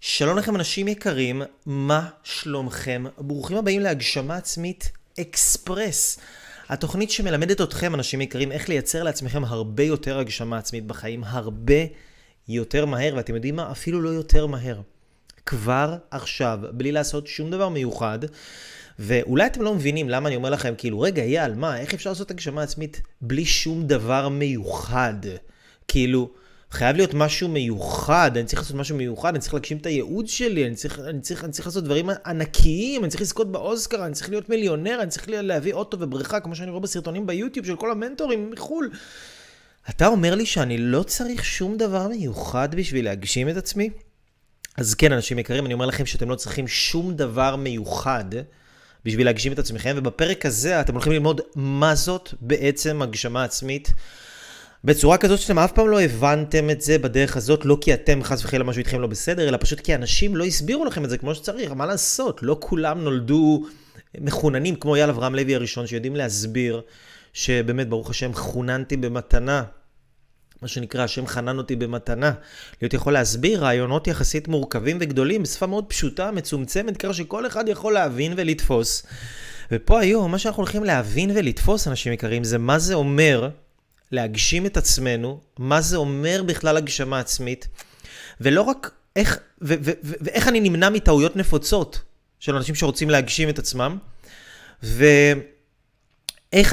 שלום לכם אנשים יקרים, מה שלומכם? ברוכים הבאים להגשמה עצמית אקספרס. התוכנית שמלמדת אתכם, אנשים יקרים, איך לייצר לעצמכם הרבה יותר הגשמה עצמית בחיים, הרבה יותר מהר, ואתם יודעים מה? אפילו לא יותר מהר. כבר עכשיו, בלי לעשות שום דבר מיוחד, ואולי אתם לא מבינים למה אני אומר לכם, כאילו, רגע, אייל, מה, איך אפשר לעשות הגשמה עצמית בלי שום דבר מיוחד? כאילו, חייב להיות משהו מיוחד, אני צריך לעשות משהו מיוחד, אני צריך להגשים את הייעוד שלי, אני צריך, אני צריך, אני צריך לעשות דברים ענקיים, אני צריך לזכות באוסקר, אני צריך להיות מיליונר, אני צריך להביא אוטו ובריכה, כמו שאני רואה בסרטונים ביוטיוב של כל המנטורים מחו"ל. אתה אומר לי שאני לא צריך שום דבר מיוחד בשביל להגשים את עצמי? אז כן, אנשים יקרים, אני אומר לכם שאתם לא צריכים שום דבר מיוחד בשביל להגשים את עצמכם, ובפרק הזה אתם הולכים ללמוד מה זאת בעצם הגשמה עצמית. בצורה כזאת שאתם אף פעם לא הבנתם את זה בדרך הזאת, לא כי אתם חס וחלילה משהו איתכם לא בסדר, אלא פשוט כי אנשים לא הסבירו לכם את זה כמו שצריך, מה לעשות? לא כולם נולדו מחוננים כמו אייל אברהם לוי הראשון, שיודעים להסביר שבאמת, ברוך השם, חוננתי במתנה. מה שנקרא, השם חנן אותי במתנה. להיות יכול להסביר רעיונות יחסית מורכבים וגדולים בשפה מאוד פשוטה, מצומצמת, ככה שכל אחד יכול להבין ולתפוס. ופה היום, מה שאנחנו הולכים להבין ולתפוס, אנשים יקרים, זה מה זה אומר להגשים את עצמנו, מה זה אומר בכלל הגשמה עצמית, ולא רק איך, ו, ו, ו, ואיך אני נמנע מטעויות נפוצות של אנשים שרוצים להגשים את עצמם, ואיך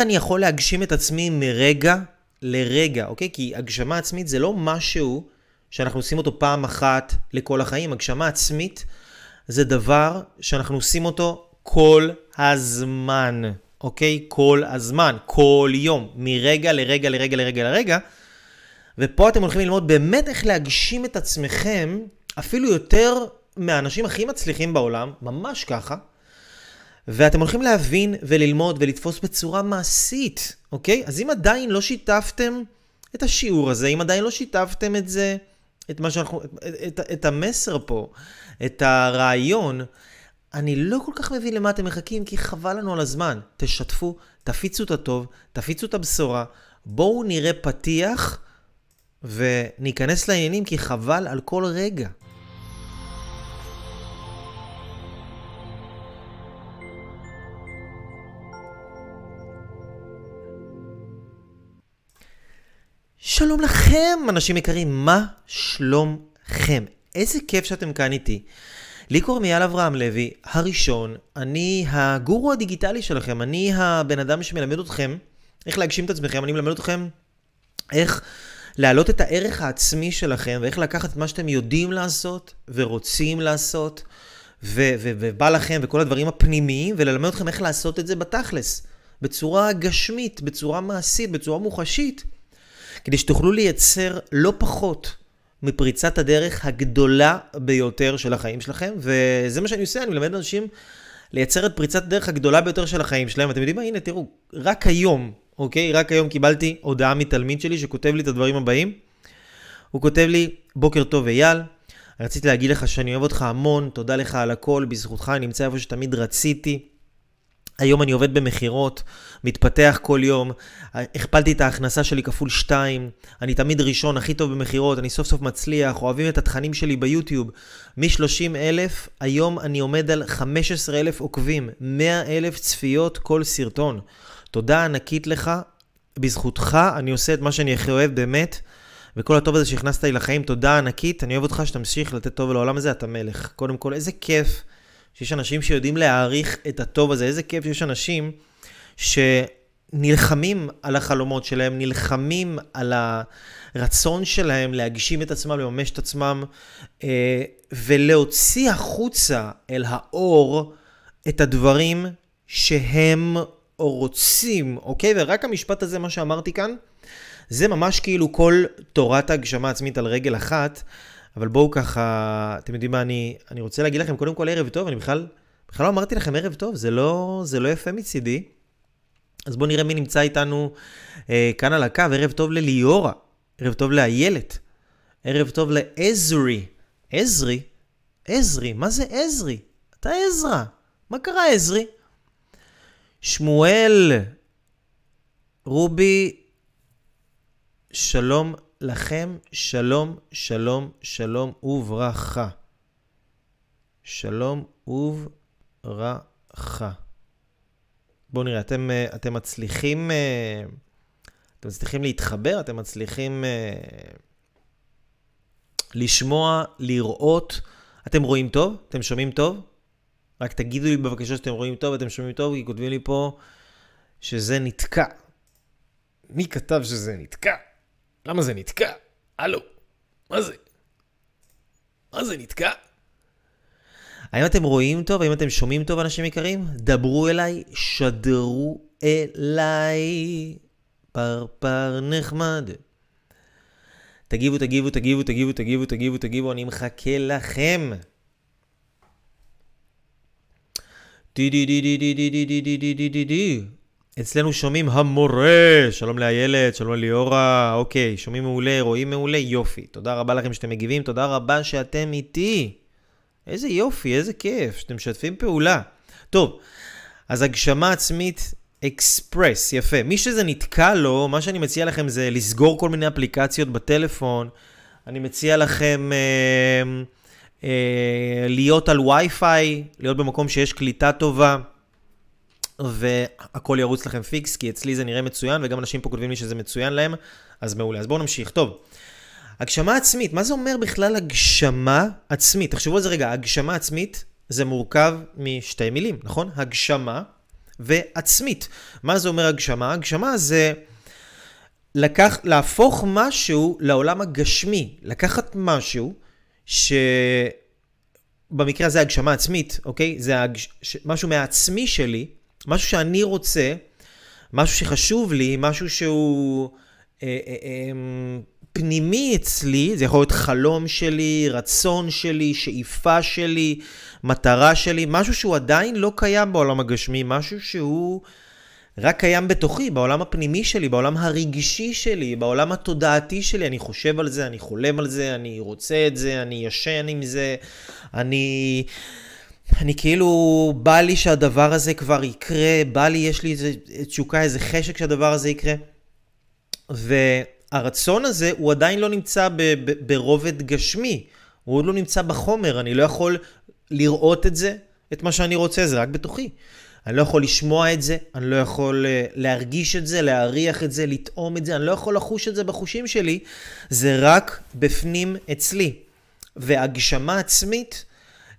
אני יכול להגשים את עצמי מרגע לרגע, אוקיי? כי הגשמה עצמית זה לא משהו שאנחנו עושים אותו פעם אחת לכל החיים. הגשמה עצמית זה דבר שאנחנו עושים אותו כל הזמן. אוקיי? כל הזמן, כל יום, מרגע לרגע לרגע לרגע לרגע. ופה אתם הולכים ללמוד באמת איך להגשים את עצמכם, אפילו יותר מהאנשים הכי מצליחים בעולם, ממש ככה. ואתם הולכים להבין וללמוד ולתפוס בצורה מעשית, אוקיי? אז אם עדיין לא שיתפתם את השיעור הזה, אם עדיין לא שיתפתם את זה, את מה שאנחנו, את, את, את המסר פה, את הרעיון, אני לא כל כך מבין למה אתם מחכים, כי חבל לנו על הזמן. תשתפו, תפיצו את הטוב, תפיצו את הבשורה. בואו נראה פתיח וניכנס לעניינים, כי חבל על כל רגע. שלום לכם, אנשים יקרים, מה שלומכם? איזה כיף שאתם כאן איתי. לי קוראים אייל אברהם לוי, הראשון, אני הגורו הדיגיטלי שלכם, אני הבן אדם שמלמד אתכם איך להגשים את עצמכם, אני מלמד אתכם איך להעלות את הערך העצמי שלכם ואיך לקחת את מה שאתם יודעים לעשות ורוצים לעשות ו- ו- ובא לכם וכל הדברים הפנימיים וללמד אתכם איך לעשות את זה בתכלס, בצורה גשמית, בצורה מעשית, בצורה מוחשית, כדי שתוכלו לייצר לא פחות מפריצת הדרך הגדולה ביותר של החיים שלכם, וזה מה שאני עושה, אני מלמד אנשים לייצר את פריצת הדרך הגדולה ביותר של החיים שלהם. אתם יודעים מה? הנה, תראו, רק היום, אוקיי? רק היום קיבלתי הודעה מתלמיד שלי שכותב לי את הדברים הבאים. הוא כותב לי, בוקר טוב אייל, רציתי להגיד לך שאני אוהב אותך המון, תודה לך על הכל, בזכותך אני נמצא איפה שתמיד רציתי. היום אני עובד במכירות, מתפתח כל יום, הכפלתי את ההכנסה שלי כפול 2, אני תמיד ראשון, הכי טוב במכירות, אני סוף סוף מצליח, אוהבים את התכנים שלי ביוטיוב. מ-30 אלף, היום אני עומד על 15 אלף עוקבים, 100 אלף צפיות כל סרטון. תודה ענקית לך, בזכותך אני עושה את מה שאני הכי אוהב באמת, וכל הטוב הזה שהכנסת לי לחיים, תודה ענקית, אני אוהב אותך שתמשיך לתת טוב לעולם הזה, אתה מלך. קודם כל, איזה כיף. שיש אנשים שיודעים להעריך את הטוב הזה. איזה כיף שיש אנשים שנלחמים על החלומות שלהם, נלחמים על הרצון שלהם להגשים את עצמם, לממש את עצמם, אה, ולהוציא החוצה אל האור את הדברים שהם רוצים, אוקיי? ורק המשפט הזה, מה שאמרתי כאן, זה ממש כאילו כל תורת ההגשמה עצמית על רגל אחת. אבל בואו ככה, אתם יודעים מה, אני, אני רוצה להגיד לכם קודם כל ערב טוב, אני בכלל, בכלל לא אמרתי לכם ערב טוב, זה לא, זה לא יפה מצידי. אז בואו נראה מי נמצא איתנו אה, כאן על הקו, ערב טוב לליאורה, ערב טוב לאיילת, ערב טוב לעזרי. עזרי? עזרי, מה זה עזרי? אתה עזרא, מה קרה עזרי? שמואל, רובי, שלום לכם שלום, שלום, שלום וברכה. שלום וברכה. בואו נראה, אתם, אה, אתם מצליחים... אה, אתם מצליחים להתחבר? אתם מצליחים אה, לשמוע, לראות? אתם רואים טוב? אתם שומעים טוב? רק תגידו לי בבקשה שאתם רואים טוב, אתם שומעים טוב, כי כותבים לי פה שזה נתקע. מי כתב שזה נתקע? למה זה נתקע? הלו, מה זה? מה זה נתקע? האם אתם רואים טוב? האם אתם שומעים טוב, אנשים יקרים? דברו אליי, שדרו אליי. פרפר נחמד. תגיבו, תגיבו, תגיבו, תגיבו, תגיבו, תגיבו, תגיבו, אני מחכה לכם. אצלנו שומעים המורה, שלום לאיילת, שלום ליאורה, אוקיי, שומעים מעולה, רואים מעולה, יופי. תודה רבה לכם שאתם מגיבים, תודה רבה שאתם איתי. איזה יופי, איזה כיף, שאתם משתפים פעולה. טוב, אז הגשמה עצמית אקספרס, יפה. מי שזה נתקע לו, מה שאני מציע לכם זה לסגור כל מיני אפליקציות בטלפון. אני מציע לכם אה, אה, להיות על וי-פיי, להיות במקום שיש קליטה טובה, והכל ירוץ לכם פיקס, כי אצלי זה נראה מצוין, וגם אנשים פה כותבים לי שזה מצוין להם, אז מעולה. אז בואו נמשיך. טוב, הגשמה עצמית, מה זה אומר בכלל הגשמה עצמית? תחשבו על זה רגע, הגשמה עצמית זה מורכב משתי מילים, נכון? הגשמה ועצמית. מה זה אומר הגשמה? הגשמה זה לקח, להפוך משהו לעולם הגשמי, לקחת משהו שבמקרה הזה הגשמה עצמית, אוקיי? זה הגש... משהו מהעצמי שלי, משהו שאני רוצה, משהו שחשוב לי, משהו שהוא אה, אה, אה, פנימי אצלי, זה יכול להיות חלום שלי, רצון שלי, שאיפה שלי, מטרה שלי, משהו שהוא עדיין לא קיים בעולם הגשמי, משהו שהוא רק קיים בתוכי, בעולם הפנימי שלי, בעולם הרגשי שלי, בעולם התודעתי שלי. אני חושב על זה, אני חולם על זה, אני רוצה את זה, אני ישן עם זה, אני... אני כאילו, בא לי שהדבר הזה כבר יקרה, בא לי, יש לי איזה תשוקה, איזה חשק שהדבר הזה יקרה. והרצון הזה, הוא עדיין לא נמצא ברובד גשמי. הוא עוד לא נמצא בחומר, אני לא יכול לראות את זה, את מה שאני רוצה, זה רק בתוכי. אני לא יכול לשמוע את זה, אני לא יכול אה, להרגיש את זה, להריח את זה, לטעום את זה, אני לא יכול לחוש את זה בחושים שלי, זה רק בפנים אצלי. והגשמה עצמית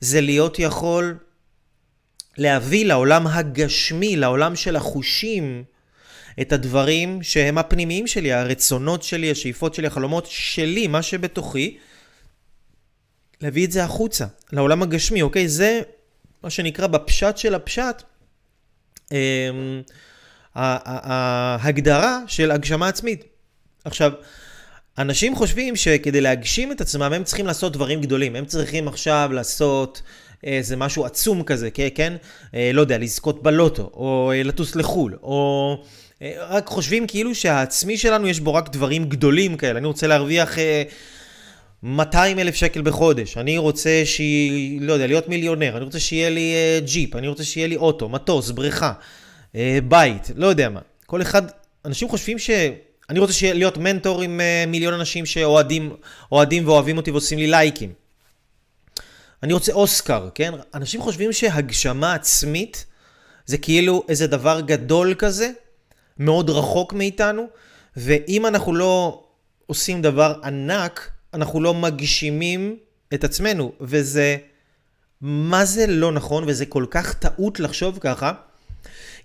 זה להיות יכול להביא לעולם הגשמי, לעולם של החושים, את הדברים שהם הפנימיים שלי, הרצונות שלי, השאיפות שלי, החלומות שלי, מה שבתוכי, להביא את זה החוצה, לעולם הגשמי, אוקיי? זה מה שנקרא בפשט של הפשט, אה, ההגדרה של הגשמה עצמית. עכשיו, אנשים חושבים שכדי להגשים את עצמם הם צריכים לעשות דברים גדולים. הם צריכים עכשיו לעשות איזה משהו עצום כזה, כן? כן? אה, לא יודע, לזכות בלוטו, או אה, לטוס לחו"ל, או... אה, רק חושבים כאילו שהעצמי שלנו יש בו רק דברים גדולים כאלה. אני רוצה להרוויח... 200 אלף שקל בחודש, אני רוצה שהיא, לא יודע, להיות מיליונר, אני רוצה שיהיה לי ג'יפ, אני רוצה שיהיה לי אוטו, מטוס, בריכה, בית, לא יודע מה. כל אחד, אנשים חושבים ש... אני רוצה להיות מנטור עם uh, מיליון אנשים שאוהדים ואוהבים אותי ועושים לי לייקים. אני רוצה אוסקר, כן? אנשים חושבים שהגשמה עצמית זה כאילו איזה דבר גדול כזה, מאוד רחוק מאיתנו, ואם אנחנו לא עושים דבר ענק, אנחנו לא מגשימים את עצמנו, וזה, מה זה לא נכון, וזה כל כך טעות לחשוב ככה.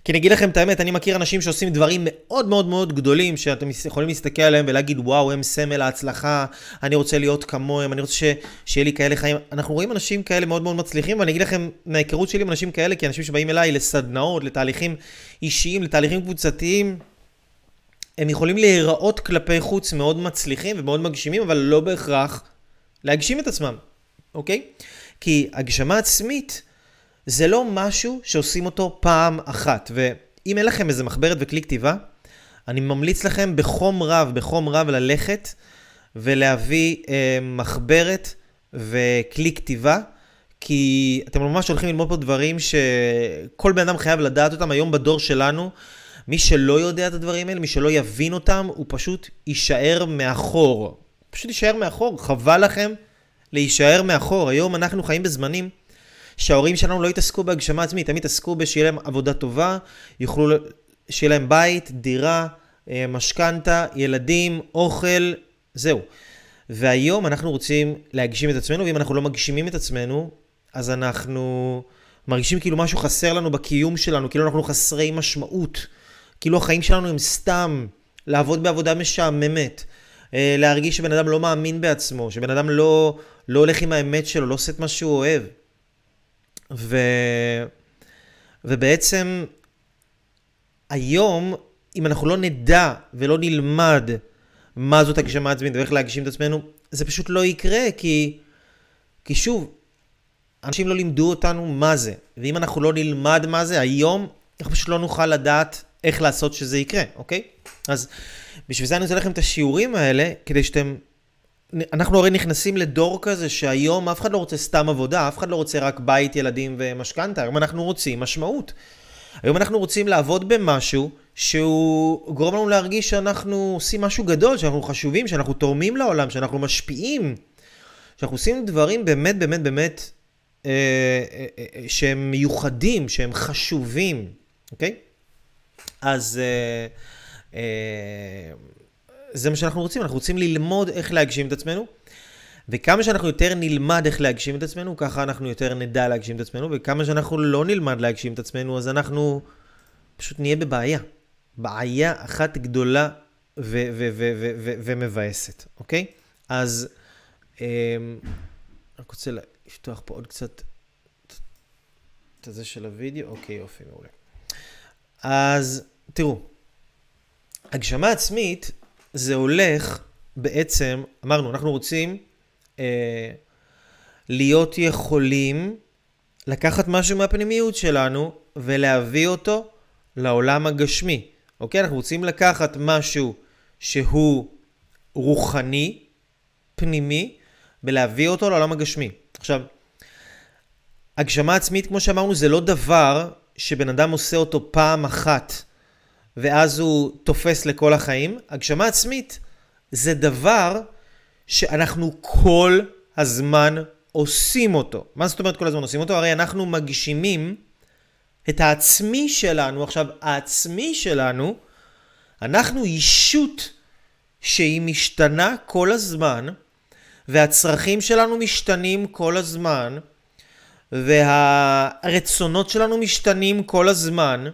כי אני אגיד לכם את האמת, אני מכיר אנשים שעושים דברים מאוד מאוד מאוד גדולים, שאתם יכולים להסתכל עליהם ולהגיד, וואו, הם סמל ההצלחה, אני רוצה להיות כמוהם, אני רוצה ש... שיהיה לי כאלה חיים. אנחנו רואים אנשים כאלה מאוד מאוד מצליחים, ואני אגיד לכם, מההיכרות שלי עם אנשים כאלה, כי אנשים שבאים אליי לסדנאות, לתהליכים אישיים, לתהליכים קבוצתיים, הם יכולים להיראות כלפי חוץ מאוד מצליחים ומאוד מגשימים, אבל לא בהכרח להגשים את עצמם, אוקיי? כי הגשמה עצמית זה לא משהו שעושים אותו פעם אחת. ואם אין לכם איזה מחברת וכלי כתיבה, אני ממליץ לכם בחום רב, בחום רב ללכת ולהביא אה, מחברת וכלי כתיבה. כי אתם ממש הולכים ללמוד פה דברים שכל בן אדם חייב לדעת אותם. היום בדור שלנו, מי שלא יודע את הדברים האלה, מי שלא יבין אותם, הוא פשוט יישאר מאחור. פשוט יישאר מאחור, חבל לכם להישאר מאחור. היום אנחנו חיים בזמנים שההורים שלנו לא יתעסקו בהגשמה עצמית, הם יתעסקו בשיהיה להם עבודה טובה, יוכלו, שיהיה להם בית, דירה, אה, משכנתה, ילדים, אוכל, זהו. והיום אנחנו רוצים להגשים את עצמנו, ואם אנחנו לא מגשימים את עצמנו, אז אנחנו מרגישים כאילו משהו חסר לנו בקיום שלנו, כאילו אנחנו חסרי משמעות, כאילו החיים שלנו הם סתם לעבוד בעבודה משעממת, אה, להרגיש שבן אדם לא מאמין בעצמו, שבן אדם לא, לא הולך עם האמת שלו, לא עושה את מה שהוא אוהב. ו... ובעצם היום, אם אנחנו לא נדע ולא נלמד מה זאת הגשמה עצמית ואיך להגשים את עצמנו, זה פשוט לא יקרה, כי, כי שוב, אנשים לא לימדו אותנו מה זה. ואם אנחנו לא נלמד מה זה היום, אנחנו פשוט לא נוכל לדעת איך לעשות שזה יקרה, אוקיי? אז בשביל זה אני רוצה לכם את השיעורים האלה, כדי שאתם... אנחנו הרי נכנסים לדור כזה שהיום אף אחד לא רוצה סתם עבודה, אף אחד לא רוצה רק בית, ילדים ומשכנתה, היום אנחנו רוצים משמעות. היום אנחנו רוצים לעבוד במשהו שהוא גורם לנו להרגיש שאנחנו עושים משהו גדול, שאנחנו חשובים, שאנחנו תורמים לעולם, שאנחנו משפיעים, שאנחנו עושים דברים באמת באמת באמת אה, אה, אה, שהם מיוחדים, שהם חשובים, אוקיי? אז אה, אה, זה מה שאנחנו רוצים, אנחנו רוצים ללמוד איך להגשים את עצמנו. וכמה שאנחנו יותר נלמד איך להגשים את עצמנו, ככה אנחנו יותר נדע להגשים את עצמנו, וכמה שאנחנו לא נלמד להגשים את עצמנו, אז אנחנו פשוט נהיה בבעיה. בעיה אחת גדולה ומבאסת, אוקיי? אז אני רק רוצה לפתוח פה עוד קצת את הזה של הוידאו, אוקיי, יופי, מעולה. אז תראו, הגשמה עצמית זה הולך בעצם, אמרנו, אנחנו רוצים אה, להיות יכולים לקחת משהו מהפנימיות שלנו ולהביא אותו לעולם הגשמי. אוקיי? אנחנו רוצים לקחת משהו שהוא רוחני, פנימי, ולהביא אותו לעולם הגשמי. עכשיו, הגשמה עצמית, כמו שאמרנו, זה לא דבר שבן אדם עושה אותו פעם אחת ואז הוא תופס לכל החיים. הגשמה עצמית זה דבר שאנחנו כל הזמן עושים אותו. מה זאת אומרת כל הזמן עושים אותו? הרי אנחנו מגשימים את העצמי שלנו. עכשיו, העצמי שלנו, אנחנו אישות שהיא משתנה כל הזמן, והצרכים שלנו משתנים כל הזמן, והרצונות שלנו משתנים כל הזמן,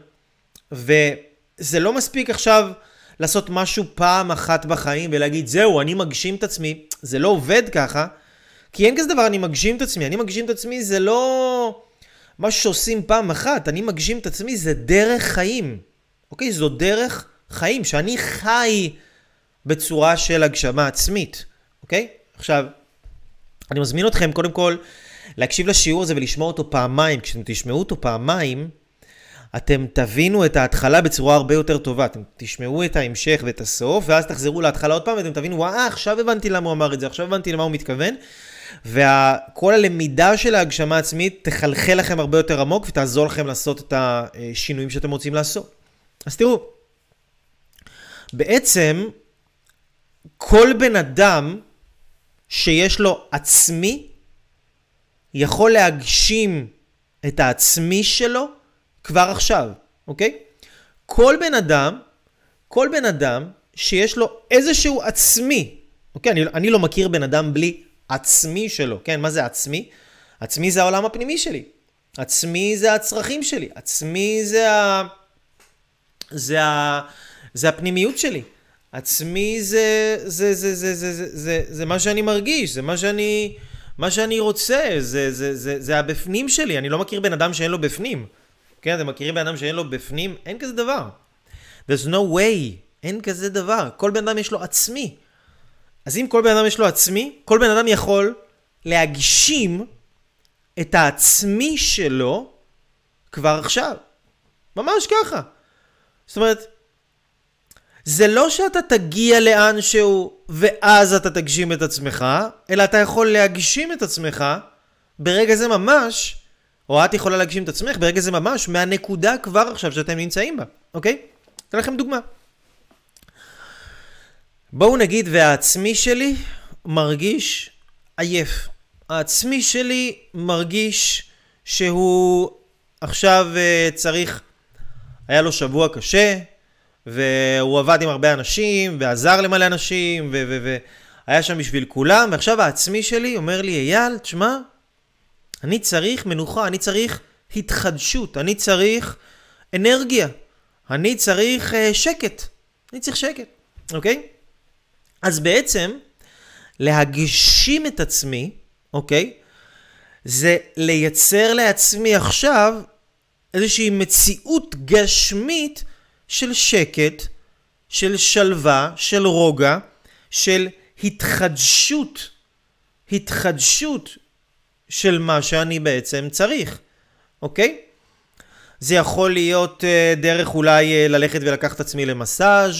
וזה לא מספיק עכשיו לעשות משהו פעם אחת בחיים ולהגיד, זהו, אני מגשים את עצמי. זה לא עובד ככה, כי אין כזה דבר, אני מגשים את עצמי. אני מגשים את עצמי זה לא משהו שעושים פעם אחת. אני מגשים את עצמי זה דרך חיים. אוקיי? זו דרך חיים, שאני חי בצורה של הגשמה עצמית. אוקיי? עכשיו, אני מזמין אתכם קודם כל להקשיב לשיעור הזה ולשמוע אותו פעמיים. כשאתם תשמעו אותו פעמיים, אתם תבינו את ההתחלה בצורה הרבה יותר טובה. אתם תשמעו את ההמשך ואת הסוף, ואז תחזרו להתחלה עוד פעם ואתם תבינו, וואה, עכשיו הבנתי למה הוא אמר את זה, עכשיו הבנתי למה הוא מתכוון. וכל הלמידה של ההגשמה העצמית תחלחל לכם הרבה יותר עמוק ותעזור לכם לעשות את השינויים שאתם רוצים לעשות. אז תראו, בעצם כל בן אדם שיש לו עצמי יכול להגשים את העצמי שלו כבר עכשיו, אוקיי? כל בן אדם, כל בן אדם שיש לו איזשהו עצמי, אוקיי? אני, אני לא מכיר בן אדם בלי עצמי שלו, כן? מה זה עצמי? עצמי זה העולם הפנימי שלי. עצמי זה הצרכים שלי. עצמי זה ה... זה ה... זה הפנימיות שלי. עצמי זה, זה, זה, זה, זה, זה, זה, זה מה שאני מרגיש, זה מה שאני, מה שאני רוצה, זה, זה, זה, זה הבפנים שלי. אני לא מכיר בן אדם שאין לו בפנים. כן, אתם מכירים בן אדם שאין לו בפנים? אין כזה דבר. There's no way. אין כזה דבר. כל בן אדם יש לו עצמי. אז אם כל בן אדם יש לו עצמי, כל בן אדם יכול להגשים את העצמי שלו כבר עכשיו. ממש ככה. זאת אומרת, זה לא שאתה תגיע לאנשהו ואז אתה תגשים את עצמך, אלא אתה יכול להגשים את עצמך ברגע זה ממש, או את יכולה להגשים את עצמך ברגע זה ממש, מהנקודה כבר עכשיו שאתם נמצאים בה, אוקיי? אתן לכם דוגמה. בואו נגיד והעצמי שלי מרגיש עייף. העצמי שלי מרגיש שהוא עכשיו uh, צריך, היה לו שבוע קשה, והוא עבד עם הרבה אנשים, ועזר למלא אנשים, והיה שם בשביל כולם, ועכשיו העצמי שלי אומר לי, אייל, תשמע, אני צריך מנוחה, אני צריך התחדשות, אני צריך אנרגיה, אני צריך uh, שקט, אני צריך שקט, אוקיי? אז בעצם, להגשים את עצמי, אוקיי? זה לייצר לעצמי עכשיו איזושהי מציאות גשמית של שקט, של שלווה, של רוגע, של התחדשות, התחדשות של מה שאני בעצם צריך, אוקיי? זה יכול להיות uh, דרך אולי uh, ללכת ולקחת את עצמי למסאז',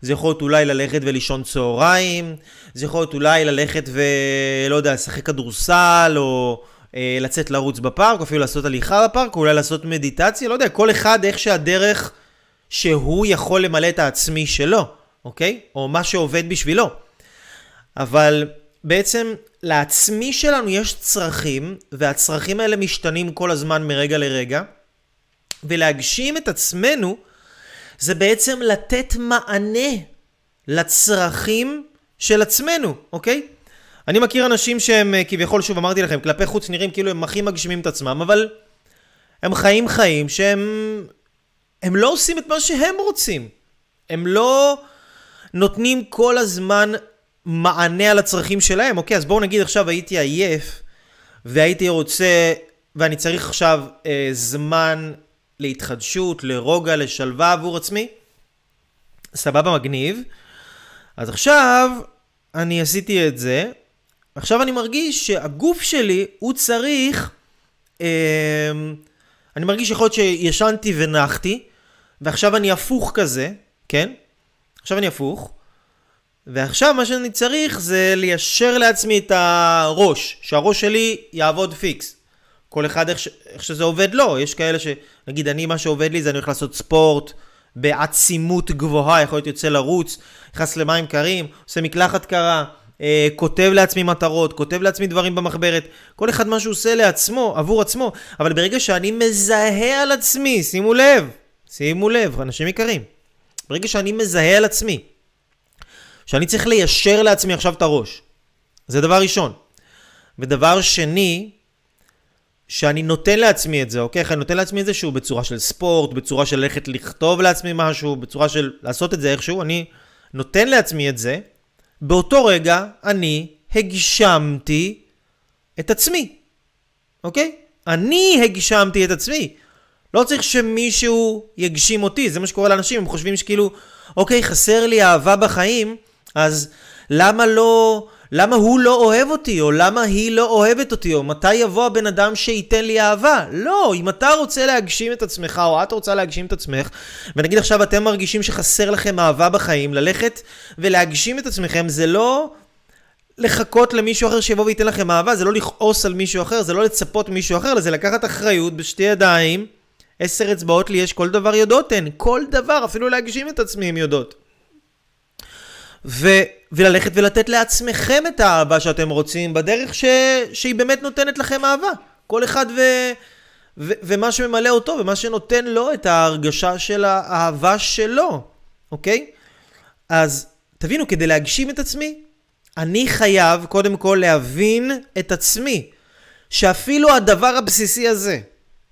זה יכול להיות אולי ללכת ולישון צהריים, זה יכול להיות אולי ללכת ולא יודע, לשחק כדורסל, או אה, לצאת לרוץ בפארק, אפילו לעשות הליכה בפארק, או אולי לעשות מדיטציה, לא יודע, כל אחד איך שהדרך שהוא יכול למלא את העצמי שלו, אוקיי? או מה שעובד בשבילו. אבל בעצם לעצמי שלנו יש צרכים, והצרכים האלה משתנים כל הזמן מרגע לרגע, ולהגשים את עצמנו זה בעצם לתת מענה לצרכים של עצמנו, אוקיי? אני מכיר אנשים שהם אה, כביכול, שוב אמרתי לכם, כלפי חוץ נראים כאילו הם הכי מגשימים את עצמם, אבל הם חיים חיים שהם הם לא עושים את מה שהם רוצים. הם לא נותנים כל הזמן מענה על הצרכים שלהם. אוקיי, אז בואו נגיד עכשיו הייתי עייף והייתי רוצה, ואני צריך עכשיו אה, זמן להתחדשות, לרוגע, לשלווה עבור עצמי. סבבה, מגניב. אז עכשיו אני עשיתי את זה, עכשיו אני מרגיש שהגוף שלי, הוא צריך... אה, אני מרגיש יכול להיות שישנתי ונחתי, ועכשיו אני הפוך כזה, כן? עכשיו אני הפוך, ועכשיו מה שאני צריך זה ליישר לעצמי את הראש, שהראש שלי יעבוד פיקס. כל אחד איך, ש... איך שזה עובד לו, לא. יש כאלה שנגיד אני מה שעובד לי זה אני הולך לעשות ספורט בעצימות גבוהה, יכול להיות יוצא לרוץ, נכנס למים קרים, עושה מקלחת קרה, אה, כותב לעצמי מטרות, כותב לעצמי דברים במחברת, כל אחד מה שהוא עושה לעצמו, עבור עצמו, אבל ברגע שאני מזהה על עצמי, שימו לב, שימו לב, אנשים יקרים, ברגע שאני מזהה על עצמי, שאני צריך ליישר לעצמי עכשיו את הראש, זה דבר ראשון. ודבר שני, שאני נותן לעצמי את זה, אוקיי? אני נותן לעצמי את זה שהוא בצורה של ספורט, בצורה של ללכת לכתוב לעצמי משהו, בצורה של לעשות את זה איכשהו, אני נותן לעצמי את זה, באותו רגע אני הגשמתי את עצמי, אוקיי? אני הגשמתי את עצמי. לא צריך שמישהו יגשים אותי, זה מה שקורה לאנשים, הם חושבים שכאילו, אוקיי, חסר לי אהבה בחיים, אז למה לא... למה הוא לא אוהב אותי, או למה היא לא אוהבת אותי, או מתי יבוא הבן אדם שייתן לי אהבה? לא, אם אתה רוצה להגשים את עצמך, או את רוצה להגשים את עצמך, ונגיד עכשיו אתם מרגישים שחסר לכם אהבה בחיים, ללכת ולהגשים את עצמכם, זה לא לחכות למישהו אחר שיבוא וייתן לכם אהבה, זה לא לכעוס על מישהו אחר, זה לא לצפות מישהו אחר, זה לקחת אחריות בשתי ידיים, עשר אצבעות לי יש, כל דבר יודעות הן, כל דבר, אפילו להגשים את עצמי הן יודעות. ו... וללכת ולתת לעצמכם את האהבה שאתם רוצים בדרך ש... שהיא באמת נותנת לכם אהבה. כל אחד ו... ו... ומה שממלא אותו ומה שנותן לו את ההרגשה של האהבה שלו, אוקיי? אז תבינו, כדי להגשים את עצמי, אני חייב קודם כל להבין את עצמי. שאפילו הדבר הבסיסי הזה,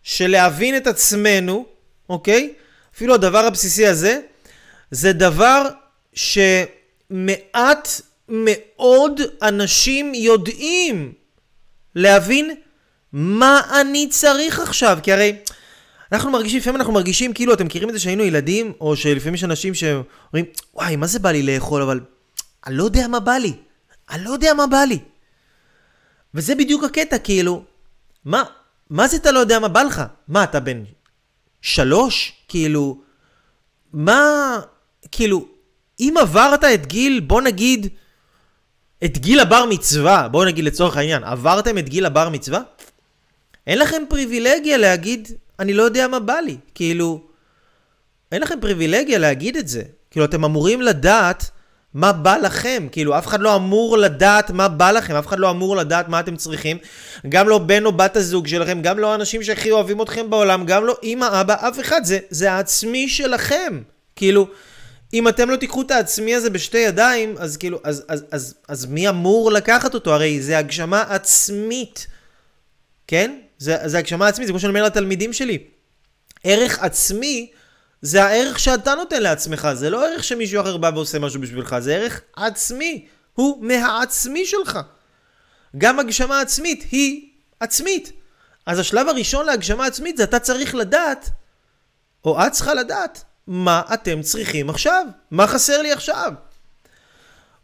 של להבין את עצמנו, אוקיי? אפילו הדבר הבסיסי הזה, זה דבר ש... מעט מאוד אנשים יודעים להבין מה אני צריך עכשיו, כי הרי אנחנו מרגישים, לפעמים אנחנו מרגישים כאילו, אתם מכירים את זה שהיינו ילדים, או שלפעמים יש אנשים שאומרים, וואי, מה זה בא לי לאכול, אבל אני לא יודע מה בא לי, אני לא יודע מה בא לי. וזה בדיוק הקטע, כאילו, מה, מה זה אתה לא יודע מה בא לך? מה, אתה בן שלוש? כאילו, מה, כאילו, אם עברת את גיל, בוא נגיד, את גיל הבר מצווה, בוא נגיד לצורך העניין, עברתם את גיל הבר מצווה? אין לכם פריבילגיה להגיד, אני לא יודע מה בא לי. כאילו, אין לכם פריבילגיה להגיד את זה. כאילו, אתם אמורים לדעת מה בא לכם? כאילו, אף אחד לא אמור לדעת מה בא לכם, אף אחד לא אמור לדעת מה אתם צריכים. גם לא בן או בת הזוג שלכם, גם לא האנשים שהכי אוהבים אתכם בעולם, גם לא אמא, אבא, אף אחד. זה, זה העצמי שלכם. כאילו, אם אתם לא תיקחו את העצמי הזה בשתי ידיים, אז כאילו, אז, אז, אז, אז מי אמור לקחת אותו? הרי זה הגשמה עצמית, כן? זה, זה הגשמה עצמית, זה כמו שאני אומר לתלמידים שלי. ערך עצמי זה הערך שאתה נותן לעצמך, זה לא ערך שמישהו אחר בא ועושה משהו בשבילך, זה ערך עצמי, הוא מהעצמי שלך. גם הגשמה עצמית היא עצמית. אז השלב הראשון להגשמה עצמית זה אתה צריך לדעת, או את צריכה לדעת, מה אתם צריכים עכשיו? מה חסר לי עכשיו?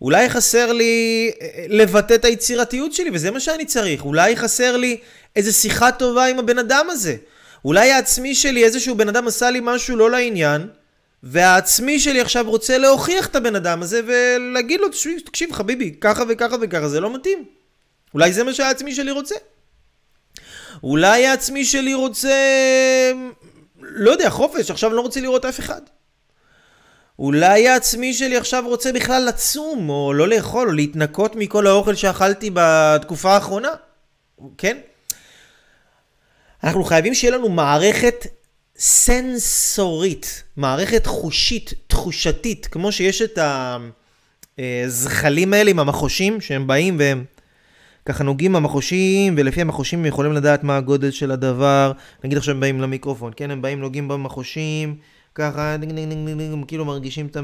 אולי חסר לי אה, אה, לבטא את היצירתיות שלי, וזה מה שאני צריך. אולי חסר לי איזה שיחה טובה עם הבן אדם הזה. אולי העצמי שלי, איזשהו בן אדם עשה לי משהו לא לעניין, והעצמי שלי עכשיו רוצה להוכיח את הבן אדם הזה ולהגיד לו, תקשיב חביבי, ככה וככה וככה, זה לא מתאים. אולי זה מה שהעצמי שלי רוצה. אולי העצמי שלי רוצה, לא יודע, חופש, עכשיו אני לא רוצה לראות אף אחד. אולי העצמי שלי עכשיו רוצה בכלל לצום, או לא לאכול, או להתנקות מכל האוכל שאכלתי בתקופה האחרונה. כן? אנחנו חייבים שיהיה לנו מערכת סנסורית, מערכת חושית, תחושתית, כמו שיש את הזחלים האלה עם המחושים, שהם באים והם ככה נוגעים במחושים, ולפי המחושים הם יכולים לדעת מה הגודל של הדבר. נגיד עכשיו הם באים למיקרופון, כן? הם באים, נוגעים במחושים. ככה, דינג דינג דינג דינג, כאילו מרגישים את,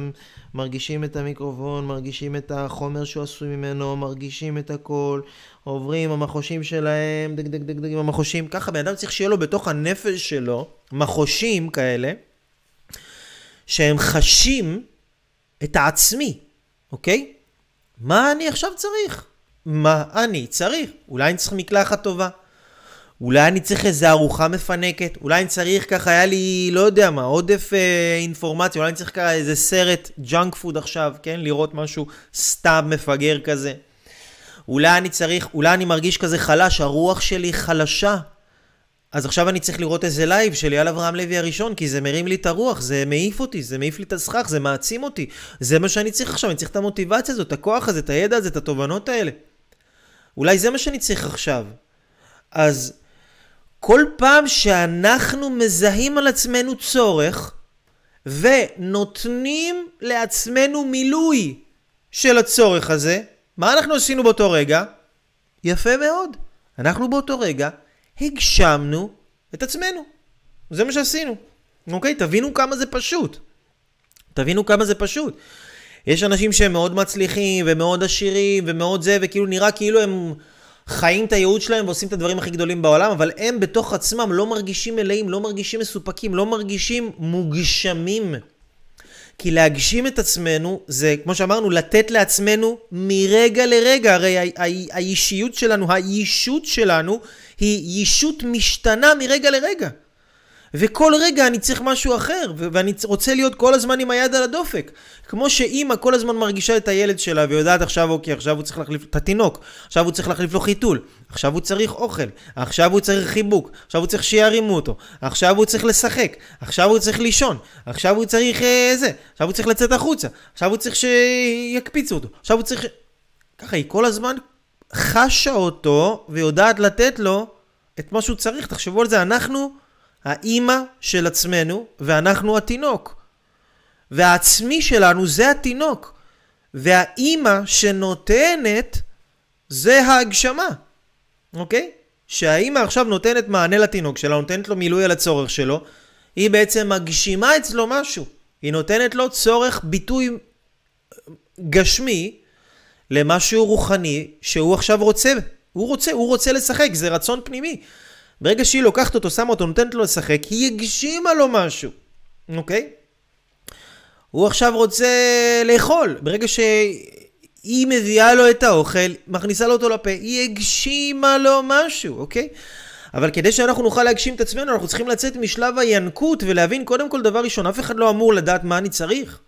מרגישים את המיקרופון, מרגישים את החומר שהוא עשוי ממנו, מרגישים את הכל, עוברים המחושים שלהם, דינג דינג דינג דינג עם המחושים, ככה בן אדם צריך שיהיה לו בתוך הנפש שלו מחושים כאלה, שהם חשים את העצמי, אוקיי? מה אני עכשיו צריך? מה אני צריך? אולי אני צריך מקלחת טובה? אולי אני צריך איזה ארוחה מפנקת, אולי אני צריך ככה, היה לי, לא יודע מה, עודף אה, אינפורמציה, אולי אני צריך ככה איזה סרט junk food עכשיו, כן? לראות משהו סתם מפגר כזה. אולי אני צריך, אולי אני מרגיש כזה חלש, הרוח שלי חלשה. אז עכשיו אני צריך לראות איזה live של אייל אברהם לוי הראשון, כי זה מרים לי את הרוח, זה מעיף אותי, זה מעיף לי את הסכך, זה מעצים אותי. זה מה שאני צריך עכשיו, אני צריך את המוטיבציה הזאת, את הכוח הזה, את הידע הזה, את התובנות האלה. אולי זה מה שאני צריך עכשיו. אז כל פעם שאנחנו מזהים על עצמנו צורך ונותנים לעצמנו מילוי של הצורך הזה, מה אנחנו עשינו באותו רגע? יפה מאוד. אנחנו באותו רגע הגשמנו את עצמנו. זה מה שעשינו. אוקיי? תבינו כמה זה פשוט. תבינו כמה זה פשוט. יש אנשים שהם מאוד מצליחים ומאוד עשירים ומאוד זה, וכאילו נראה כאילו הם חיים את הייעוד שלהם ועושים את הדברים הכי גדולים בעולם, אבל הם בתוך עצמם לא מרגישים מלאים, לא מרגישים מסופקים, לא מרגישים מוגשמים. כי להגשים את עצמנו זה, כמו שאמרנו, לתת לעצמנו מרגע לרגע. הרי האישיות שלנו, הישות שלנו, היא ישות משתנה מרגע לרגע. וכל רגע אני צריך משהו אחר, ואני רוצה להיות כל הזמן עם היד על הדופק. כמו שאימא כל הזמן מרגישה את הילד שלה ויודעת עכשיו, אוקיי, עכשיו הוא צריך להחליף את התינוק, עכשיו הוא צריך להחליף לו חיתול, עכשיו הוא צריך אוכל, עכשיו הוא צריך חיבוק, עכשיו הוא צריך שירימו אותו, עכשיו הוא צריך לשחק, עכשיו הוא צריך לישון, עכשיו הוא צריך אה, זה, עכשיו הוא צריך לצאת החוצה, עכשיו הוא צריך שיקפיצו אותו, עכשיו הוא צריך... ככה, היא כל הזמן חשה אותו ויודעת לתת לו את מה שהוא צריך. תחשבו על זה, אנחנו... האימא של עצמנו, ואנחנו התינוק. והעצמי שלנו זה התינוק. והאימא שנותנת זה ההגשמה, אוקיי? שהאימא עכשיו נותנת מענה לתינוק שלה, נותנת לו מילוי על הצורך שלו, היא בעצם מגשימה אצלו משהו. היא נותנת לו צורך ביטוי גשמי למשהו רוחני שהוא עכשיו רוצה. הוא רוצה, הוא רוצה לשחק, זה רצון פנימי. ברגע שהיא לוקחת אותו, שמה אותו, נותנת לו לשחק, היא הגשימה לו משהו, אוקיי? הוא עכשיו רוצה לאכול. ברגע שהיא מביאה לו את האוכל, מכניסה לו אותו לפה, היא הגשימה לו משהו, אוקיי? אבל כדי שאנחנו נוכל להגשים את עצמנו, אנחנו צריכים לצאת משלב הינקות ולהבין קודם כל דבר ראשון, אף אחד לא אמור לדעת מה אני צריך.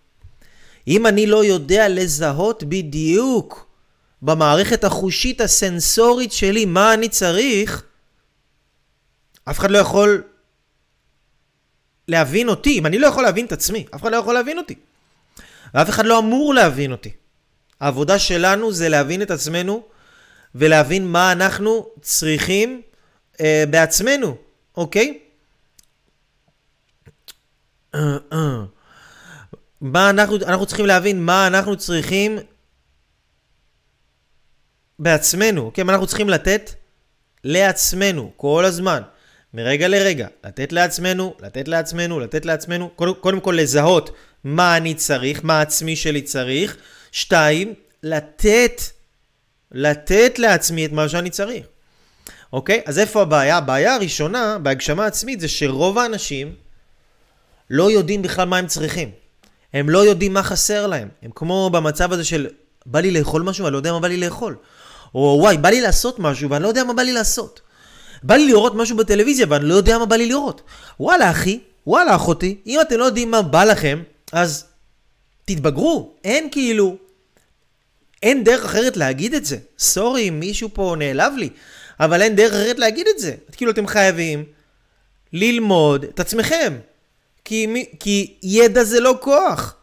אם אני לא יודע לזהות בדיוק במערכת החושית הסנסורית שלי מה אני צריך, אף אחד לא יכול להבין אותי. אם אני לא יכול להבין את עצמי, אף אחד לא יכול להבין אותי. ואף אחד לא אמור להבין אותי. העבודה שלנו זה להבין את עצמנו ולהבין מה אנחנו צריכים אה, בעצמנו, אוקיי? מה אנחנו, אנחנו צריכים להבין מה אנחנו צריכים בעצמנו, אוקיי? מה אנחנו צריכים לתת לעצמנו כל הזמן, מרגע לרגע, לתת לעצמנו, לתת לעצמנו, לתת לעצמנו, קודם, כל לזהות מה אני צריך, מה העצמי שלי צריך, שתיים, לתת, לתת לעצמי את מה שאני צריך. אוקיי? אז איפה הבעיה? הבעיה הראשונה בהגשמה עצמית זה שרוב האנשים לא יודעים בכלל מה הם צריכים. הם לא יודעים מה חסר להם. הם כמו במצב הזה של בא לי לאכול משהו, אני לא יודע מה בא לי לאכול. או וואי, בא לי לעשות משהו ואני לא יודע מה בא לי לעשות. בא לי לראות משהו בטלוויזיה ואני לא יודע מה בא לי לראות. וואלה אחי, וואלה אחותי, אם אתם לא יודעים מה בא לכם, אז תתבגרו. אין כאילו, אין דרך אחרת להגיד את זה. סורי מישהו פה נעלב לי, אבל אין דרך אחרת להגיד את זה. כאילו אתם חייבים ללמוד את עצמכם. כי, כי ידע זה לא כוח.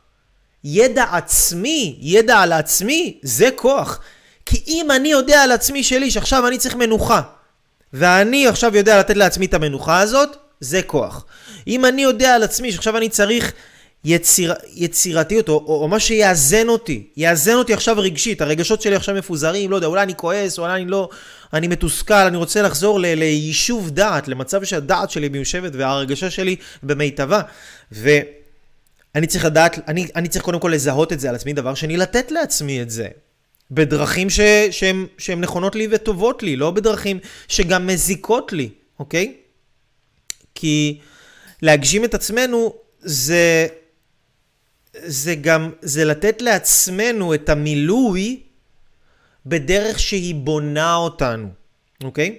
ידע עצמי, ידע על עצמי, זה כוח. כי אם אני יודע על עצמי שלי שעכשיו אני צריך מנוחה, ואני עכשיו יודע לתת לעצמי את המנוחה הזאת, זה כוח. אם אני יודע על עצמי שעכשיו אני צריך יציר, יצירתיות, או, או, או מה שיאזן אותי, יאזן אותי עכשיו רגשית, הרגשות שלי עכשיו מפוזרים, לא יודע, אולי אני כועס, אולי אני לא, אני מתוסכל, אני רוצה לחזור ל, ליישוב דעת, למצב שהדעת שלי מיושבת וההרגשה שלי במיטבה. ואני צריך לדעת, אני, אני צריך קודם כל לזהות את זה על עצמי, דבר שני, לתת לעצמי את זה. בדרכים ש, שהן, שהן נכונות לי וטובות לי, לא בדרכים שגם מזיקות לי, אוקיי? כי להגשים את עצמנו זה, זה גם, זה לתת לעצמנו את המילוי בדרך שהיא בונה אותנו, אוקיי?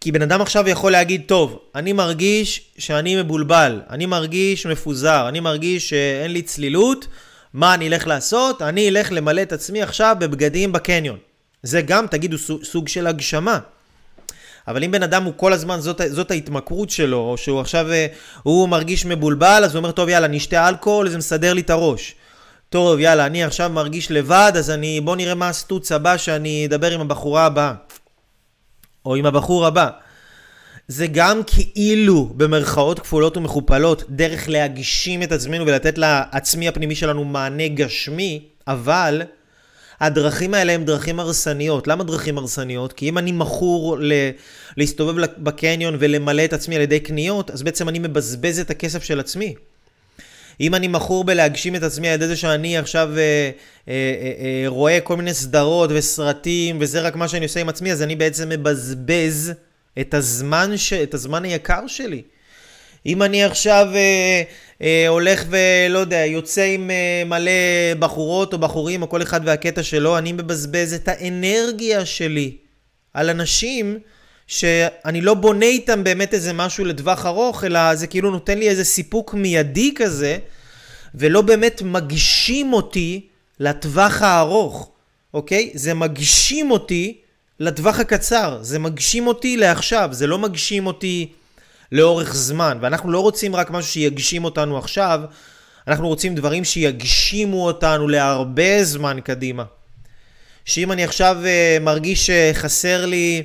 כי בן אדם עכשיו יכול להגיד, טוב, אני מרגיש שאני מבולבל, אני מרגיש מפוזר, אני מרגיש שאין לי צלילות, מה אני אלך לעשות? אני אלך למלא את עצמי עכשיו בבגדים בקניון. זה גם, תגידו, סוג של הגשמה. אבל אם בן אדם הוא כל הזמן, זאת, זאת ההתמכרות שלו, או שהוא עכשיו, אה, הוא מרגיש מבולבל, אז הוא אומר, טוב, יאללה, נשתה אלכוהול, זה מסדר לי את הראש. טוב, יאללה, אני עכשיו מרגיש לבד, אז אני, בוא נראה מה הסטוץ הבא שאני אדבר עם הבחורה הבאה. או עם הבחור הבא. זה גם כאילו, במרכאות כפולות ומכופלות, דרך להגשים את עצמנו ולתת לעצמי הפנימי שלנו מענה גשמי, אבל הדרכים האלה הן דרכים הרסניות. למה דרכים הרסניות? כי אם אני מכור ל... להסתובב בקניון ולמלא את עצמי על ידי קניות, אז בעצם אני מבזבז את הכסף של עצמי. אם אני מכור בלהגשים את עצמי על ידי זה שאני עכשיו אה, אה, אה, אה, רואה כל מיני סדרות וסרטים וזה רק מה שאני עושה עם עצמי, אז אני בעצם מבזבז את הזמן, ש... את הזמן היקר שלי. אם אני עכשיו אה, אה, הולך ולא יודע, יוצא עם אה, מלא בחורות או בחורים או כל אחד והקטע שלו, אני מבזבז את האנרגיה שלי על אנשים שאני לא בונה איתם באמת איזה משהו לטווח ארוך, אלא זה כאילו נותן לי איזה סיפוק מיידי כזה, ולא באמת מגשים אותי לטווח הארוך, אוקיי? זה מגשים אותי לטווח הקצר, זה מגשים אותי לעכשיו, זה לא מגשים אותי לאורך זמן, ואנחנו לא רוצים רק משהו שיגשים אותנו עכשיו, אנחנו רוצים דברים שיגשימו אותנו להרבה זמן קדימה. שאם אני עכשיו uh, מרגיש שחסר לי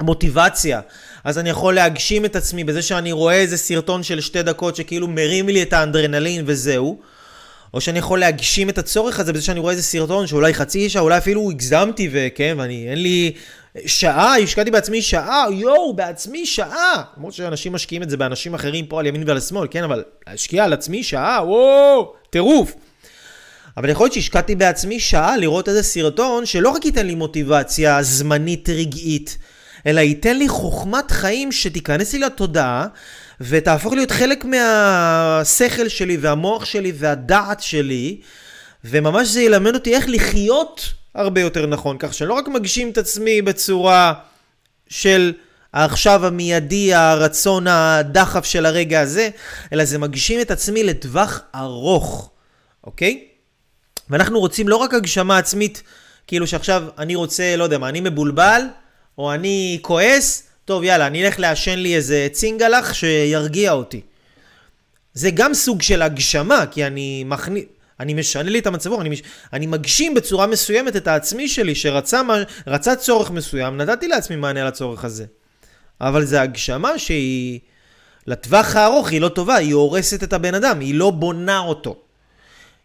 מוטיבציה, אז אני יכול להגשים את עצמי בזה שאני רואה איזה סרטון של שתי דקות שכאילו מרים לי את האנדרנלין וזהו. או שאני יכול להגשים את הצורך הזה בזה שאני רואה איזה סרטון שאולי חצי שעה, אולי אפילו הגזמתי וכן, ואני, אין לי שעה, השקעתי בעצמי שעה, יואו, בעצמי שעה. למרות שאנשים משקיעים את זה באנשים אחרים פה על ימין ועל שמאל, כן, אבל להשקיע על עצמי שעה, וואו, טירוף. אבל יכול להיות שהשקעתי בעצמי שעה לראות איזה סרטון שלא רק ייתן לי מוטיבציה זמנית רגעית, אלא ייתן לי חוכמת חיים שתיכנס לי לתודעה ותהפוך להיות חלק מהשכל שלי והמוח שלי והדעת שלי, וממש זה ילמד אותי איך לחיות הרבה יותר נכון, כך שאני לא רק מגשים את עצמי בצורה של העכשיו המיידי, הרצון הדחף של הרגע הזה, אלא זה מגשים את עצמי לטווח ארוך, אוקיי? ואנחנו רוצים לא רק הגשמה עצמית, כאילו שעכשיו אני רוצה, לא יודע מה, אני מבולבל, או אני כועס, טוב, יאללה, אני אלך לעשן לי איזה צינגלח שירגיע אותי. זה גם סוג של הגשמה, כי אני מכניס... אני משנה לי את המצב רוח, אני, מש... אני מגשים בצורה מסוימת את העצמי שלי שרצה רצה צורך מסוים, נתתי לעצמי מענה לצורך הזה. אבל זו הגשמה שהיא, לטווח הארוך היא לא טובה, היא הורסת את הבן אדם, היא לא בונה אותו.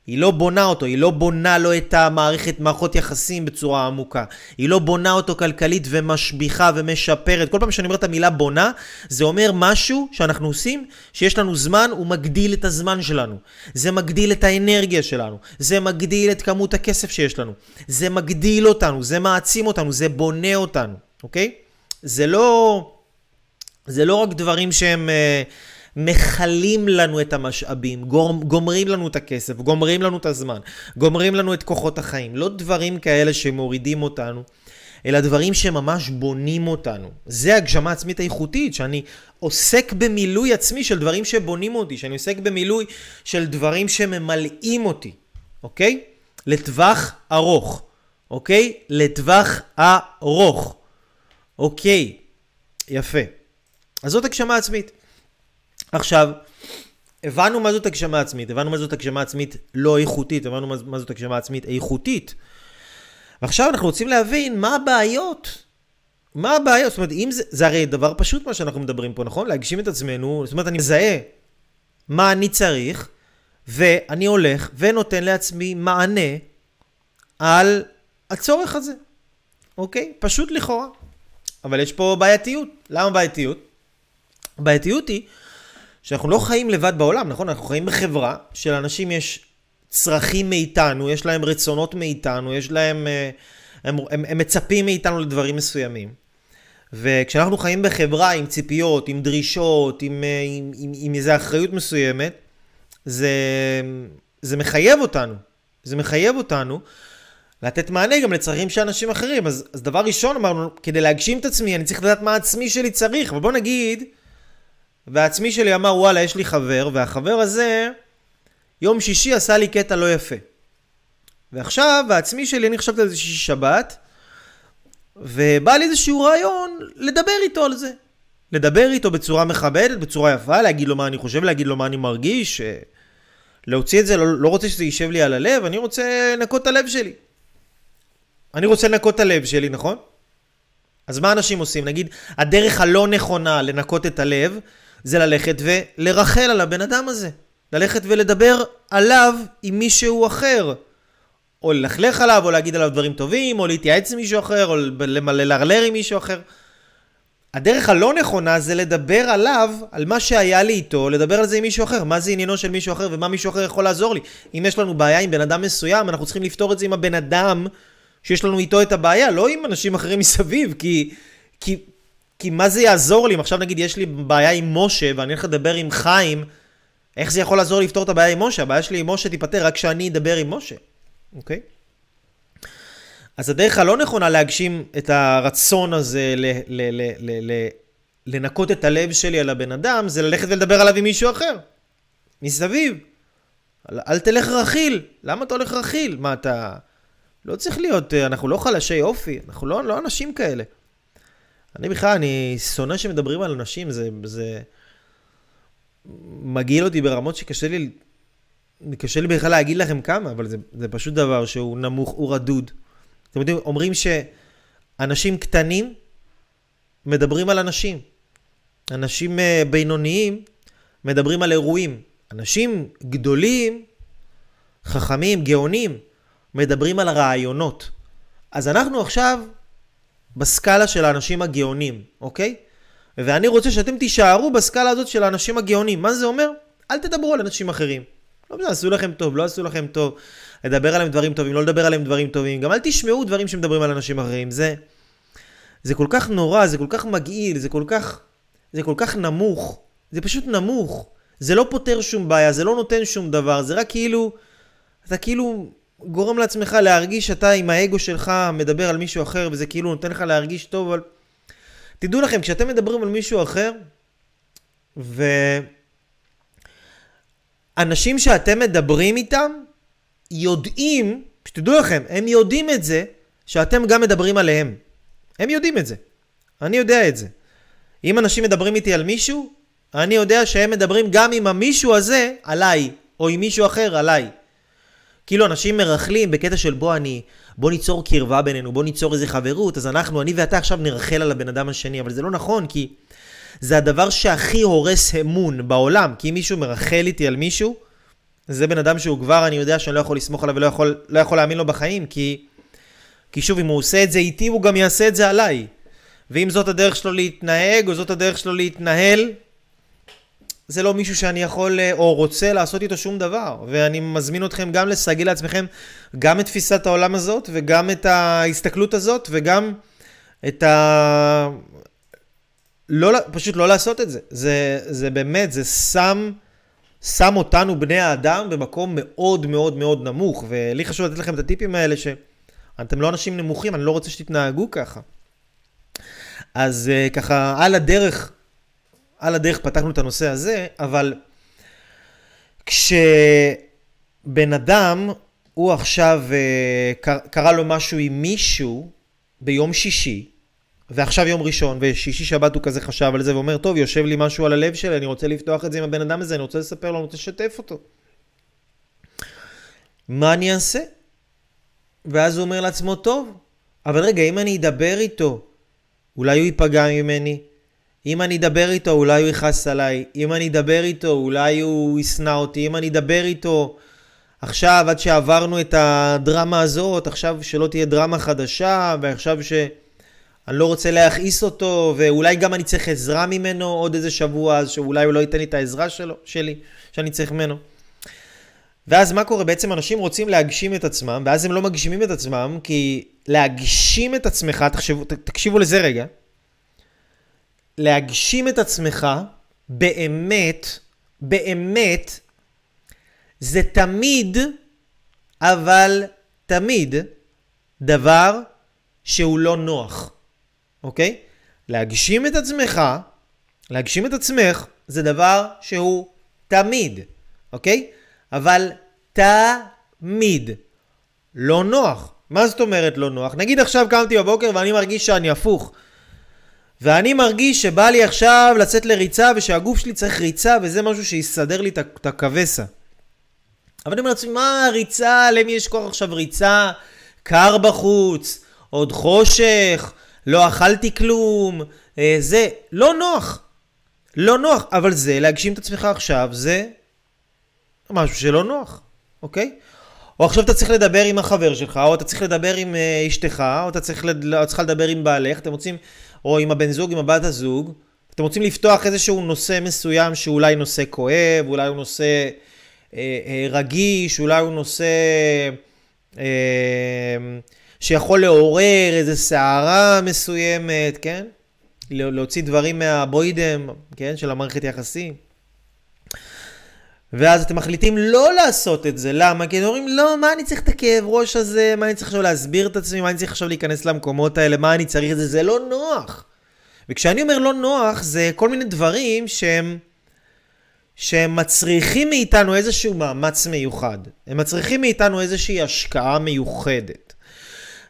היא לא בונה אותו, היא לא בונה לו את המערכת, מערכות יחסים בצורה עמוקה. היא לא בונה אותו כלכלית ומשביחה ומשפרת. כל פעם שאני אומר את המילה בונה, זה אומר משהו שאנחנו עושים, שיש לנו זמן, הוא מגדיל את הזמן שלנו. זה מגדיל את האנרגיה שלנו. זה מגדיל את כמות הכסף שיש לנו. זה מגדיל אותנו, זה מעצים אותנו, זה בונה אותנו, אוקיי? זה לא... זה לא רק דברים שהם... Uh, מכלים לנו את המשאבים, גומרים לנו את הכסף, גומרים לנו את הזמן, גומרים לנו את כוחות החיים. לא דברים כאלה שמורידים אותנו, אלא דברים שממש בונים אותנו. זה הגשמה עצמית איכותית, שאני עוסק במילוי עצמי של דברים שבונים אותי, שאני עוסק במילוי של דברים שממלאים אותי, אוקיי? לטווח ארוך, אוקיי? לטווח ארוך, אוקיי? יפה. אז זאת הגשמה עצמית. עכשיו, הבנו מה זאת הגשמה עצמית, הבנו מה זאת הגשמה עצמית לא איכותית, הבנו מה זאת הגשמה עצמית איכותית. ועכשיו אנחנו רוצים להבין מה הבעיות. מה הבעיות? זאת אומרת, אם זה, זה הרי דבר פשוט מה שאנחנו מדברים פה, נכון? להגשים את עצמנו, זאת אומרת, אני מזהה מה אני צריך, ואני הולך ונותן לעצמי מענה על הצורך הזה, אוקיי? פשוט לכאורה. אבל יש פה בעייתיות. למה בעייתיות? הבעייתיות היא שאנחנו לא חיים לבד בעולם, נכון? אנחנו חיים בחברה שלאנשים יש צרכים מאיתנו, יש להם רצונות מאיתנו, יש להם... אה, הם, הם, הם מצפים מאיתנו לדברים מסוימים. וכשאנחנו חיים בחברה עם ציפיות, עם דרישות, עם, אה, עם, עם, עם איזו אחריות מסוימת, זה, זה מחייב אותנו. זה מחייב אותנו לתת מענה גם לצרכים של אנשים אחרים. אז, אז דבר ראשון אמרנו, כדי להגשים את עצמי, אני צריך לדעת מה עצמי שלי צריך. אבל בוא נגיד והעצמי שלי אמר, וואלה, יש לי חבר, והחבר הזה, יום שישי עשה לי קטע לא יפה. ועכשיו, העצמי שלי, אני חשבתי על זה שישי שבת, ובא לי איזשהו רעיון לדבר איתו על זה. לדבר איתו בצורה מכבדת, בצורה יפה, להגיד לו מה אני חושב, להגיד לו מה אני מרגיש, להוציא את זה, לא, לא רוצה שזה יישב לי על הלב, אני רוצה לנקות את הלב שלי. אני רוצה לנקות את הלב שלי, נכון? אז מה אנשים עושים? נגיד, הדרך הלא נכונה לנקות את הלב, זה ללכת ולרחל על הבן אדם הזה. ללכת ולדבר עליו עם מישהו אחר. או ללכלך עליו, או להגיד עליו דברים טובים, או להתייעץ עם מישהו אחר, או ללרלר עם מישהו אחר. הדרך הלא נכונה זה לדבר עליו, על מה שהיה לי איתו, לדבר על זה עם מישהו אחר. מה זה עניינו של מישהו אחר ומה מישהו אחר יכול לעזור לי. אם יש לנו בעיה עם בן אדם מסוים, אנחנו צריכים לפתור את זה עם הבן אדם שיש לנו איתו את הבעיה, לא עם אנשים אחרים מסביב, כי, כי כי מה זה יעזור לי אם עכשיו נגיד יש לי בעיה עם משה ואני הולך לדבר עם חיים, איך זה יכול לעזור לפתור את הבעיה עם משה? הבעיה שלי עם משה תיפתר רק כשאני אדבר עם משה, אוקיי? אז הדרך הלא נכונה להגשים את הרצון הזה ל- ל- ל- ל- ל- לנקות את הלב שלי על הבן אדם, זה ללכת ולדבר עליו עם מישהו אחר, מסביב. אל, אל תלך רכיל, למה אתה הולך רכיל? מה אתה... לא צריך להיות, אנחנו לא חלשי אופי, אנחנו לא, לא אנשים כאלה. אני בכלל, אני שונא שמדברים על אנשים, זה, זה מגעיל אותי ברמות שקשה לי, קשה לי בכלל להגיד לכם כמה, אבל זה, זה פשוט דבר שהוא נמוך, הוא רדוד. אתם יודעים, אומרים שאנשים קטנים מדברים על אנשים. אנשים uh, בינוניים מדברים על אירועים. אנשים גדולים, חכמים, גאונים, מדברים על רעיונות. אז אנחנו עכשיו בסקאלה של האנשים הגאונים, אוקיי? ואני רוצה שאתם תישארו בסקאלה הזאת של האנשים הגאונים. מה זה אומר? אל תדברו על אנשים אחרים. לא בסדר, עשו לכם טוב, לא עשו לכם טוב. לדבר עליהם דברים טובים, לא לדבר עליהם דברים טובים. גם אל תשמעו דברים שמדברים על אנשים אחרים. זה, זה כל כך נורא, זה כל כך מגעיל, זה כל כך, זה כל כך נמוך. זה פשוט נמוך. זה לא פותר שום בעיה, זה לא נותן שום דבר, זה רק כאילו, אתה כאילו גורם לעצמך להרגיש שאתה עם האגו שלך מדבר על מישהו אחר וזה כאילו נותן לך להרגיש טוב, אבל תדעו לכם, כשאתם מדברים על מישהו אחר ואנשים שאתם מדברים איתם יודעים, שתדעו לכם, הם יודעים את זה שאתם גם מדברים עליהם. הם יודעים את זה. אני יודע את זה. אם אנשים מדברים איתי על מישהו, אני יודע שהם מדברים גם עם המישהו הזה עליי, או עם מישהו אחר עליי. כאילו אנשים מרכלים בקטע של בוא אני, בוא ניצור קרבה בינינו, בוא ניצור איזה חברות, אז אנחנו, אני ואתה עכשיו נרחל על הבן אדם השני, אבל זה לא נכון, כי זה הדבר שהכי הורס אמון בעולם, כי אם מישהו מרחל איתי על מישהו, זה בן אדם שהוא כבר, אני יודע שאני לא יכול לסמוך עליו ולא יכול, לא יכול להאמין לו בחיים, כי, כי שוב, אם הוא עושה את זה איתי, הוא גם יעשה את זה עליי. ואם זאת הדרך שלו להתנהג, או זאת הדרך שלו להתנהל, זה לא מישהו שאני יכול אה, או רוצה לעשות איתו שום דבר. ואני מזמין אתכם גם לסגל לעצמכם גם את תפיסת העולם הזאת, וגם את ההסתכלות הזאת, וגם את ה... לא, פשוט לא לעשות את זה. זה, זה באמת, זה שם, שם אותנו, בני האדם, במקום מאוד מאוד מאוד נמוך. ולי חשוב לתת לכם את הטיפים האלה, שאתם לא אנשים נמוכים, אני לא רוצה שתתנהגו ככה. אז uh, ככה, על הדרך, על הדרך פתחנו את הנושא הזה, אבל כשבן אדם, הוא עכשיו, uh, קרה לו משהו עם מישהו ביום שישי, ועכשיו יום ראשון, ושישי שבת הוא כזה חשב על זה ואומר, טוב, יושב לי משהו על הלב שלי, אני רוצה לפתוח את זה עם הבן אדם הזה, אני רוצה לספר לו, אני רוצה לשתף אותו. מה אני אעשה? ואז הוא אומר לעצמו, טוב, אבל רגע, אם אני אדבר איתו, אולי הוא ייפגע ממני. אם אני אדבר איתו, אולי הוא יכעס עליי. אם אני אדבר איתו, אולי הוא ישנא אותי. אם אני אדבר איתו עכשיו, עד שעברנו את הדרמה הזאת, עכשיו שלא תהיה דרמה חדשה, ועכשיו ש... אני לא רוצה להכעיס אותו, ואולי גם אני צריך עזרה ממנו עוד איזה שבוע, אז שאולי הוא לא ייתן לי את העזרה שלו, שלי, שאני צריך ממנו. ואז מה קורה? בעצם אנשים רוצים להגשים את עצמם, ואז הם לא מגשימים את עצמם, כי להגשים את עצמך, תחשבו, תקשיבו לזה רגע, להגשים את עצמך באמת, באמת, זה תמיד, אבל תמיד, דבר שהוא לא נוח, אוקיי? להגשים את עצמך, להגשים את עצמך, זה דבר שהוא תמיד, אוקיי? אבל תמיד לא נוח. מה זאת אומרת לא נוח? נגיד עכשיו קמתי בבוקר ואני מרגיש שאני הפוך. ואני מרגיש שבא לי עכשיו לצאת לריצה ושהגוף שלי צריך ריצה וזה משהו שיסדר לי את הכבסה. אבל אני אומר לעצמי, מה ריצה? למי יש כוח עכשיו ריצה? קר בחוץ, עוד חושך, לא אכלתי כלום, אה, זה לא נוח. לא נוח, אבל זה, להגשים את עצמך עכשיו, זה משהו שלא נוח, אוקיי? או עכשיו אתה צריך לדבר עם החבר שלך, או אתה צריך לדבר עם uh, אשתך, או אתה צריך לדבר עם בעלך, אתם רוצים, או עם הבן זוג, עם הבת הזוג, אתם רוצים לפתוח איזשהו נושא מסוים שאולי נושא כואב, אולי הוא נושא אה, אה, רגיש, אולי הוא נושא אה, שיכול לעורר איזו סערה מסוימת, כן? להוציא דברים מהבוידם, כן? של המערכת יחסים. ואז אתם מחליטים לא לעשות את זה, למה? כי אתם אומרים, לא, מה אני צריך את הכאב ראש הזה? מה אני צריך עכשיו להסביר את עצמי? מה אני צריך עכשיו להיכנס למקומות האלה? מה אני צריך את זה? זה לא נוח. וכשאני אומר לא נוח, זה כל מיני דברים שהם, שהם מצריכים מאיתנו איזשהו מאמץ מיוחד. הם מצריכים מאיתנו איזושהי השקעה מיוחדת.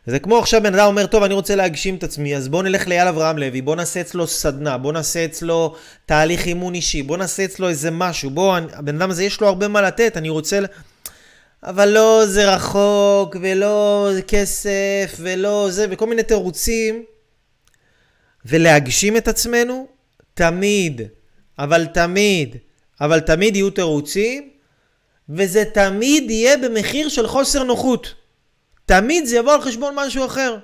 זה כמו עכשיו בן אדם אומר, טוב, אני רוצה להגשים את עצמי, אז בוא נלך לאייל אברהם לוי, בוא נעשה אצלו סדנה, בוא נעשה אצלו תהליך אימון אישי, בוא נעשה אצלו איזה משהו, בוא, הבן אדם הזה יש לו הרבה מה לתת, אני רוצה... אבל לא, זה רחוק, ולא זה כסף, ולא זה, וכל מיני תירוצים. ולהגשים את עצמנו, תמיד, אבל תמיד, אבל תמיד יהיו תירוצים, וזה תמיד יהיה במחיר של חוסר נוחות. תמיד זה יבוא על חשבון משהו אחר.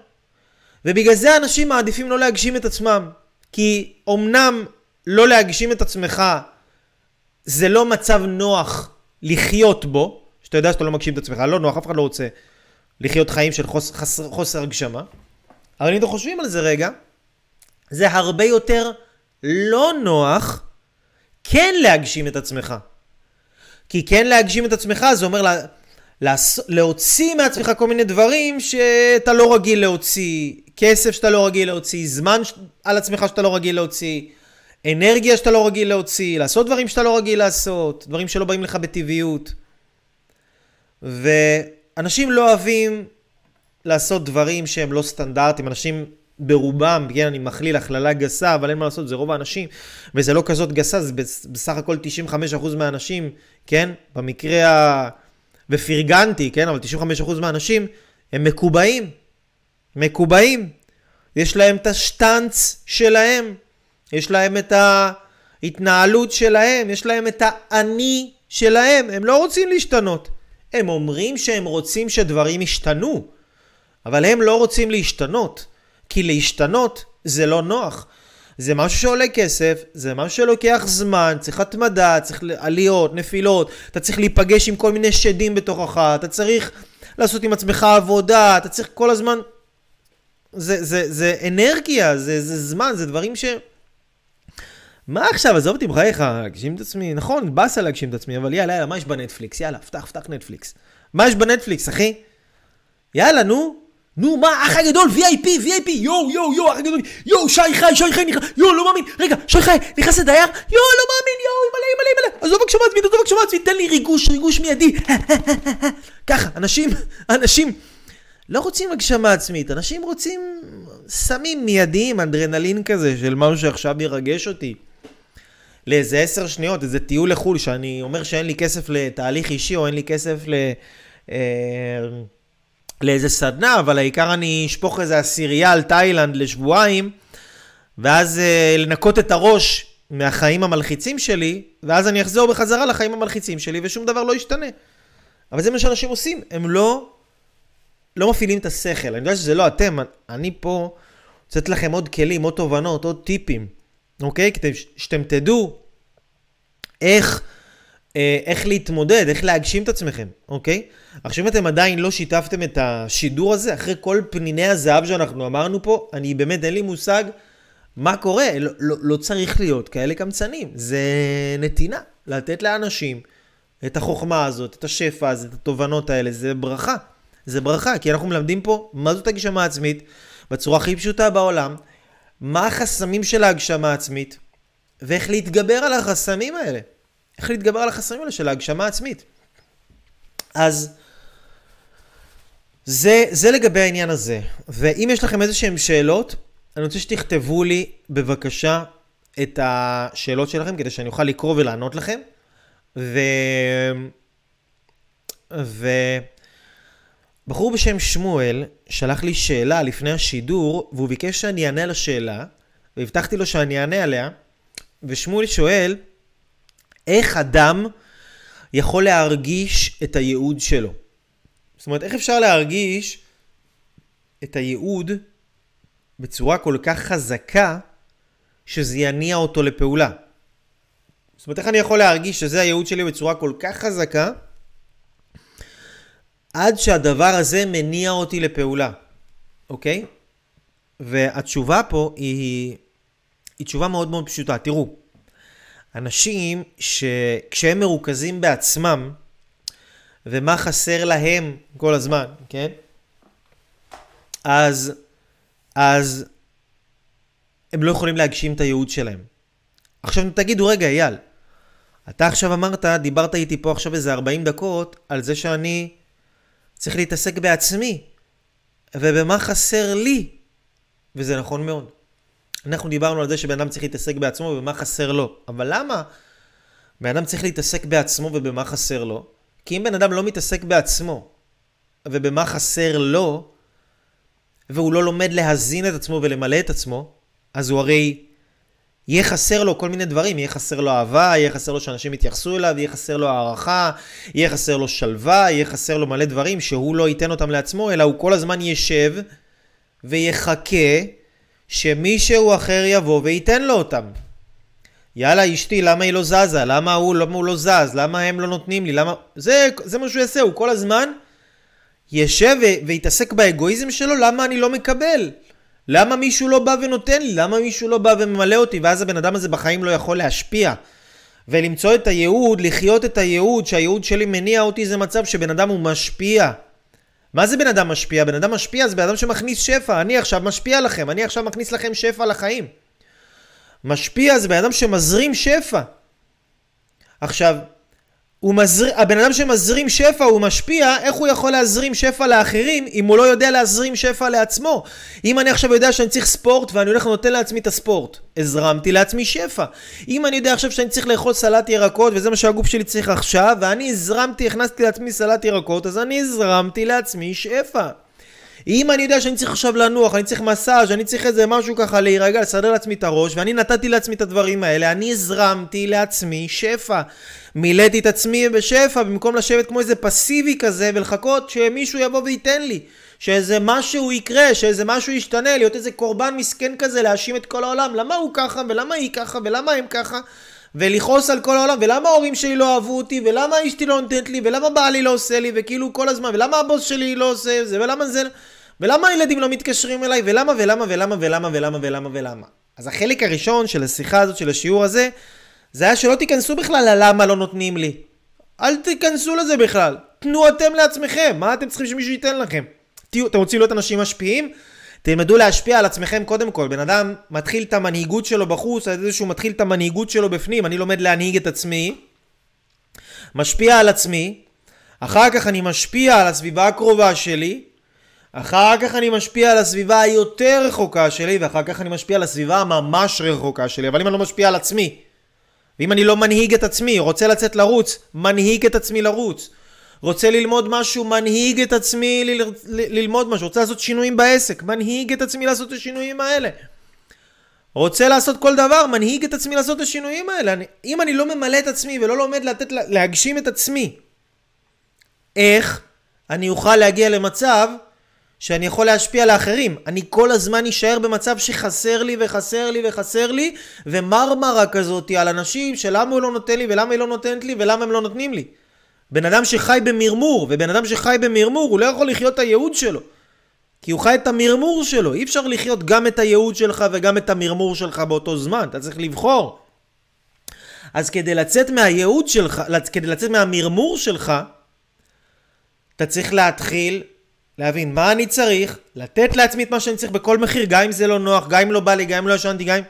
ובגלל זה אנשים מעדיפים לא להגשים את עצמם. כי אמנם לא להגשים את עצמך זה לא מצב נוח לחיות בו, שאתה יודע שאתה לא מגשים את עצמך, לא נוח, אף אחד לא רוצה לחיות חיים של חוס, חסר, חוסר הגשמה. אבל אם אתם חושבים על זה רגע, זה הרבה יותר לא נוח כן להגשים את עצמך. כי כן להגשים את עצמך זה אומר להוציא מעצמך כל מיני דברים שאתה לא רגיל להוציא, כסף שאתה לא רגיל להוציא, זמן על עצמך שאתה לא רגיל להוציא, אנרגיה שאתה לא רגיל להוציא, לעשות דברים שאתה לא רגיל לעשות, דברים שלא באים לך בטבעיות. ואנשים לא אוהבים לעשות דברים שהם לא סטנדרטיים, אנשים ברובם, כן, אני מכליל הכללה גסה, אבל אין מה לעשות, זה רוב האנשים, וזה לא כזאת גסה, זה בסך הכל 95% מהאנשים, כן, במקרה ה... ופרגנתי, כן, אבל 95% מהאנשים הם מקובעים. מקובעים. יש להם את השטנץ שלהם, יש להם את ההתנהלות שלהם, יש להם את האני שלהם, הם לא רוצים להשתנות. הם אומרים שהם רוצים שדברים ישתנו, אבל הם לא רוצים להשתנות, כי להשתנות זה לא נוח. זה משהו שעולה כסף, זה משהו שלוקח זמן, צריך התמדה, צריך עליות, נפילות, אתה צריך להיפגש עם כל מיני שדים בתוכך, אתה צריך לעשות עם עצמך עבודה, אתה צריך כל הזמן... זה, זה, זה אנרגיה, זה, זה זמן, זה דברים ש... מה עכשיו, עזוב אותי בחייך, להגשים את עצמי, נכון, באסה להגשים את עצמי, אבל יאללה, יאללה, מה יש בנטפליקס? יאללה, פתח, פתח נטפליקס. מה יש בנטפליקס, אחי? יאללה, נו. נו, מה, אח הגדול, VIP, VIP, יואו, יואו, יואו, אח הגדול, יואו, שי חי, שי חי יואו, לא מאמין, רגע, שי חי, נכנס לדייר, יואו, לא מאמין, יואו, מלא, מלא, מלא, עזוב בבקשה מעצמי, עזוב בבקשה מעצמי, תן לי ריגוש, ריגוש מיידי. ככה, אנשים, אנשים לא רוצים הגשמה עצמית, אנשים רוצים סמים מיידיים, אנדרנלין כזה, של משהו שעכשיו ירגש אותי. לאיזה עשר שניות, איזה טיול לחו"ל, שאני אומר שאין לי כסף לתהליך אישי, או אין לי כסף ל... אה, לאיזה סדנה, אבל העיקר אני אשפוך איזה עשירייה על תאילנד לשבועיים, ואז אה, לנקות את הראש מהחיים המלחיצים שלי, ואז אני אחזור בחזרה לחיים המלחיצים שלי, ושום דבר לא ישתנה. אבל זה מה שאנשים עושים, הם לא, לא מפעילים את השכל. אני יודע שזה לא אתם, אני פה רוצה לתת לכם עוד כלים, עוד תובנות, עוד טיפים, אוקיי? כדי שאתם תדעו איך... אה, איך להתמודד, איך להגשים את עצמכם, אוקיי? עכשיו אם אתם עדיין לא שיתפתם את השידור הזה, אחרי כל פניני הזהב שאנחנו אמרנו פה, אני באמת אין לי מושג מה קורה, לא, לא, לא צריך להיות כאלה קמצנים, זה נתינה, לתת לאנשים את החוכמה הזאת, את השפע הזה, את התובנות האלה, זה ברכה, זה ברכה, כי אנחנו מלמדים פה מה זאת הגשמה עצמית, בצורה הכי פשוטה בעולם, מה החסמים של ההגשמה העצמית, ואיך להתגבר על החסמים האלה. איך להתגבר על החסמים האלה של ההגשמה העצמית. אז זה, זה לגבי העניין הזה. ואם יש לכם איזה שהן שאלות, אני רוצה שתכתבו לי בבקשה את השאלות שלכם, כדי שאני אוכל לקרוא ולענות לכם. ו... ו... בחור בשם שמואל שלח לי שאלה לפני השידור, והוא ביקש שאני אענה לשאלה, והבטחתי לו שאני אענה עליה, ושמואל שואל, איך אדם יכול להרגיש את הייעוד שלו. זאת אומרת, איך אפשר להרגיש את הייעוד בצורה כל כך חזקה שזה יניע אותו לפעולה. זאת אומרת, איך אני יכול להרגיש שזה הייעוד שלי בצורה כל כך חזקה עד שהדבר הזה מניע אותי לפעולה, אוקיי? והתשובה פה היא, היא תשובה מאוד מאוד פשוטה. תראו, אנשים שכשהם מרוכזים בעצמם, ומה חסר להם כל הזמן, כן? אז, אז הם לא יכולים להגשים את הייעוד שלהם. עכשיו תגידו, רגע, אייל, אתה עכשיו אמרת, דיברת איתי פה עכשיו איזה 40 דקות על זה שאני צריך להתעסק בעצמי, ובמה חסר לי, וזה נכון מאוד. אנחנו דיברנו על זה שבן אדם צריך להתעסק בעצמו ובמה חסר לו. אבל למה בן אדם צריך להתעסק בעצמו ובמה חסר לו? כי אם בן אדם לא מתעסק בעצמו ובמה חסר לו, והוא לא לומד להזין את עצמו ולמלא את עצמו, אז הוא הרי יהיה חסר לו כל מיני דברים, יהיה חסר לו אהבה, יהיה חסר לו שאנשים יתייחסו אליו, יהיה חסר לו הערכה, יהיה חסר לו שלווה, יהיה חסר לו מלא דברים שהוא לא ייתן אותם לעצמו, אלא הוא כל הזמן ישב ויחכה שמישהו אחר יבוא וייתן לו אותם. יאללה אשתי, למה היא לא זזה? למה הוא, למה הוא לא זז? למה הם לא נותנים לי? למה... זה, זה מה שהוא יעשה, הוא כל הזמן ישב ויתעסק באגואיזם שלו, למה אני לא מקבל? למה מישהו לא בא ונותן לי? למה מישהו לא בא וממלא אותי? ואז הבן אדם הזה בחיים לא יכול להשפיע. ולמצוא את הייעוד, לחיות את הייעוד, שהייעוד שלי מניע אותי, זה מצב שבן אדם הוא משפיע. מה זה בן אדם משפיע? בן אדם משפיע זה בן אדם שמכניס שפע. אני עכשיו משפיע לכם, אני עכשיו מכניס לכם שפע לחיים. משפיע זה בן אדם שמזרים שפע. עכשיו, מזר... הבן אדם שמזרים שפע, הוא משפיע, איך הוא יכול להזרים שפע לאחרים אם הוא לא יודע להזרים שפע לעצמו? אם אני עכשיו יודע שאני צריך ספורט ואני הולך ונותן לעצמי את הספורט, הזרמתי לעצמי שפע. אם אני יודע עכשיו שאני צריך לאכול סלט ירקות וזה מה שהגוף שלי צריך עכשיו, ואני הזרמתי, הכנסתי לעצמי סלט ירקות, אז אני הזרמתי לעצמי שפע. אם אני יודע שאני צריך עכשיו לנוח, אני צריך מסאז', אני צריך איזה משהו ככה להירגע, לסדר לעצמי את הראש, ואני נתתי לעצמי את הדברים האלה, אני הזרמתי לעצמי שפע. מילאתי את עצמי בשפע, במקום לשבת כמו איזה פסיבי כזה ולחכות שמישהו יבוא וייתן לי. שאיזה משהו יקרה, שאיזה משהו ישתנה, להיות איזה קורבן מסכן כזה, להאשים את כל העולם. למה הוא ככה, ולמה היא ככה, ולמה הם ככה? ולכעוס על כל העולם, ולמה ההורים שלי לא אהבו אותי, ולמה אשתי לא נותנת לי, ולמה בעלי לא עושה לי, וכאילו כל הזמן, ולמה הבוס שלי לא עושה זה, ולמה זה... ולמה הילדים לא מתקשרים אליי, ולמה, ולמה, ולמה, ולמה, ולמה, ולמה, ולמה. אז החלק הראשון של השיחה הזאת, של השיעור הזה, זה היה שלא תיכנסו בכלל ללמה לא נותנים לי. אל תיכנסו לזה בכלל. תנו אתם לעצמכם, מה אתם צריכים שמישהו ייתן לכם? תהיו, אתם רוצים להיות אנשים משפיעים? תלמדו להשפיע על עצמכם קודם כל. בן אדם מתחיל את המנהיגות שלו בחוץ, על זה שהוא מתחיל את המנהיגות שלו בפנים. אני לומד להנהיג את עצמי, משפיע על עצמי, אחר כך אני משפיע על הסביבה הקרובה שלי, אחר כך אני משפיע על הסביבה היותר רחוקה שלי, ואחר כך אני משפיע על הסביבה הממש רחוקה שלי. אבל אם אני לא משפיע על עצמי, ואם אני לא מנהיג את עצמי, רוצה לצאת לרוץ, מנהיג את עצמי לרוץ. רוצה ללמוד משהו, מנהיג את עצמי ל- ל- ללמוד משהו. רוצה לעשות שינויים בעסק, מנהיג את עצמי לעשות את השינויים האלה. רוצה לעשות כל דבר, מנהיג את עצמי לעשות את השינויים האלה. אני, אם אני לא ממלא את עצמי ולא לומד לתת, להגשים את עצמי, איך אני אוכל להגיע למצב שאני יכול להשפיע על האחרים. אני כל הזמן אשאר במצב שחסר לי וחסר לי וחסר לי, ומרמרה כזאת על אנשים שלמה הוא לא נותן לי ולמה היא לא נותנת לי ולמה הם לא נותנים לי. בן אדם שחי במרמור, ובן אדם שחי במרמור הוא לא יכול לחיות את הייעוד שלו. כי הוא חי את המרמור שלו. אי אפשר לחיות גם את הייעוד שלך וגם את המרמור שלך באותו זמן. אתה צריך לבחור. אז כדי לצאת מהייעוד שלך, כדי לצאת מהמרמור שלך, אתה צריך להתחיל להבין מה אני צריך, לתת לעצמי את מה שאני צריך בכל מחיר, גם אם זה לא נוח, גם אם לא בא לי, גם אם לא ישנתי, גם אם...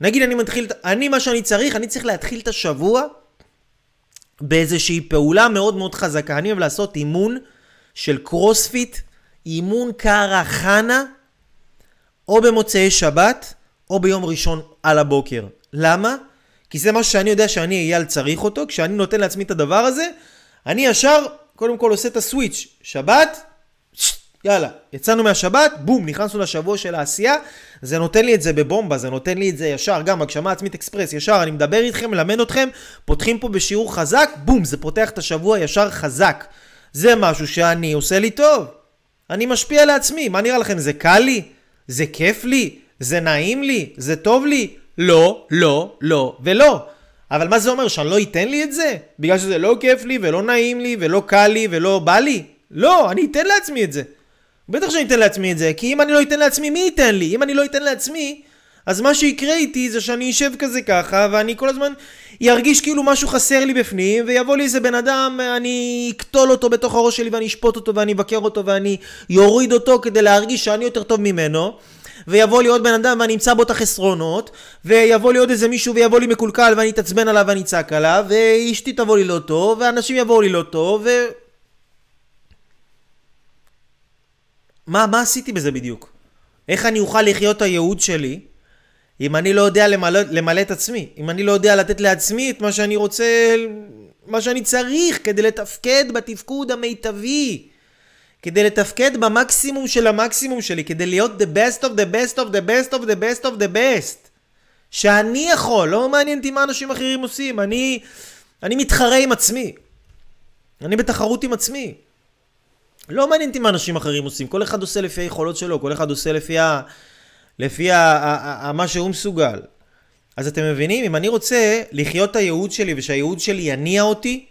נגיד אני מתחיל, אני מה שאני צריך, אני צריך להתחיל את השבוע באיזושהי פעולה מאוד מאוד חזקה. אני אוהב לעשות אימון של קרוספיט, אימון קארה חנה, או במוצאי שבת, או ביום ראשון על הבוקר. למה? כי זה מה שאני יודע שאני אייל צריך אותו, כשאני נותן לעצמי את הדבר הזה, אני ישר, קודם כל עושה את הסוויץ', שבת, יאללה, יצאנו מהשבת, בום, נכנסנו לשבוע של העשייה, זה נותן לי את זה בבומבה, זה נותן לי את זה ישר, גם הגשמה עצמית אקספרס, ישר, אני מדבר איתכם, מלמד אתכם, פותחים פה בשיעור חזק, בום, זה פותח את השבוע ישר חזק. זה משהו שאני עושה לי טוב. אני משפיע לעצמי, מה נראה לכם, זה קל לי? זה כיף לי? זה נעים לי? זה טוב לי? לא, לא, לא ולא. אבל מה זה אומר, שאני לא אתן לי את זה? בגלל שזה לא כיף לי ולא נעים לי ולא קל לי ולא בא לי? לא, אני אתן לעצמי את זה. בטח שאני אתן לעצמי את זה, כי אם אני לא אתן לעצמי, מי ייתן לי? אם אני לא אתן לעצמי, אז מה שיקרה איתי זה שאני אשב כזה ככה, ואני כל הזמן ירגיש כאילו משהו חסר לי בפנים, ויבוא לי איזה בן אדם, אני אקטול אותו בתוך הראש שלי, ואני אשפוט אותו, ואני אבקר אותו, ואני יוריד אותו כדי להרגיש שאני יותר טוב ממנו. ויבוא לי עוד בן אדם ואני אמצא בו את החסרונות, ויבוא לי עוד איזה מישהו ויבוא לי מקולקל ואני אתעצבן עליו ואני אצעק עליו, ואשתי תבוא לי לא טוב, ואנשים יבואו לי לא טוב. מה, מה עשיתי בזה בדיוק? איך אני אוכל לחיות את הייעוד שלי אם אני לא יודע למלא, למלא את עצמי? אם אני לא יודע לתת לעצמי את מה שאני רוצה, מה שאני צריך כדי לתפקד בתפקוד המיטבי. כדי לתפקד במקסימום של המקסימום שלי, כדי להיות the best of the best of the best of the best of the best. שאני יכול, לא מעניין אותי מה אנשים אחרים עושים, אני, אני מתחרה עם עצמי. אני בתחרות עם עצמי. לא מעניין אותי מה אנשים אחרים עושים, כל אחד עושה לפי היכולות שלו, כל אחד עושה לפי, ה, לפי ה, ה, ה, מה שהוא מסוגל. אז אתם מבינים, אם אני רוצה לחיות את הייעוד שלי ושהייעוד שלי יניע אותי,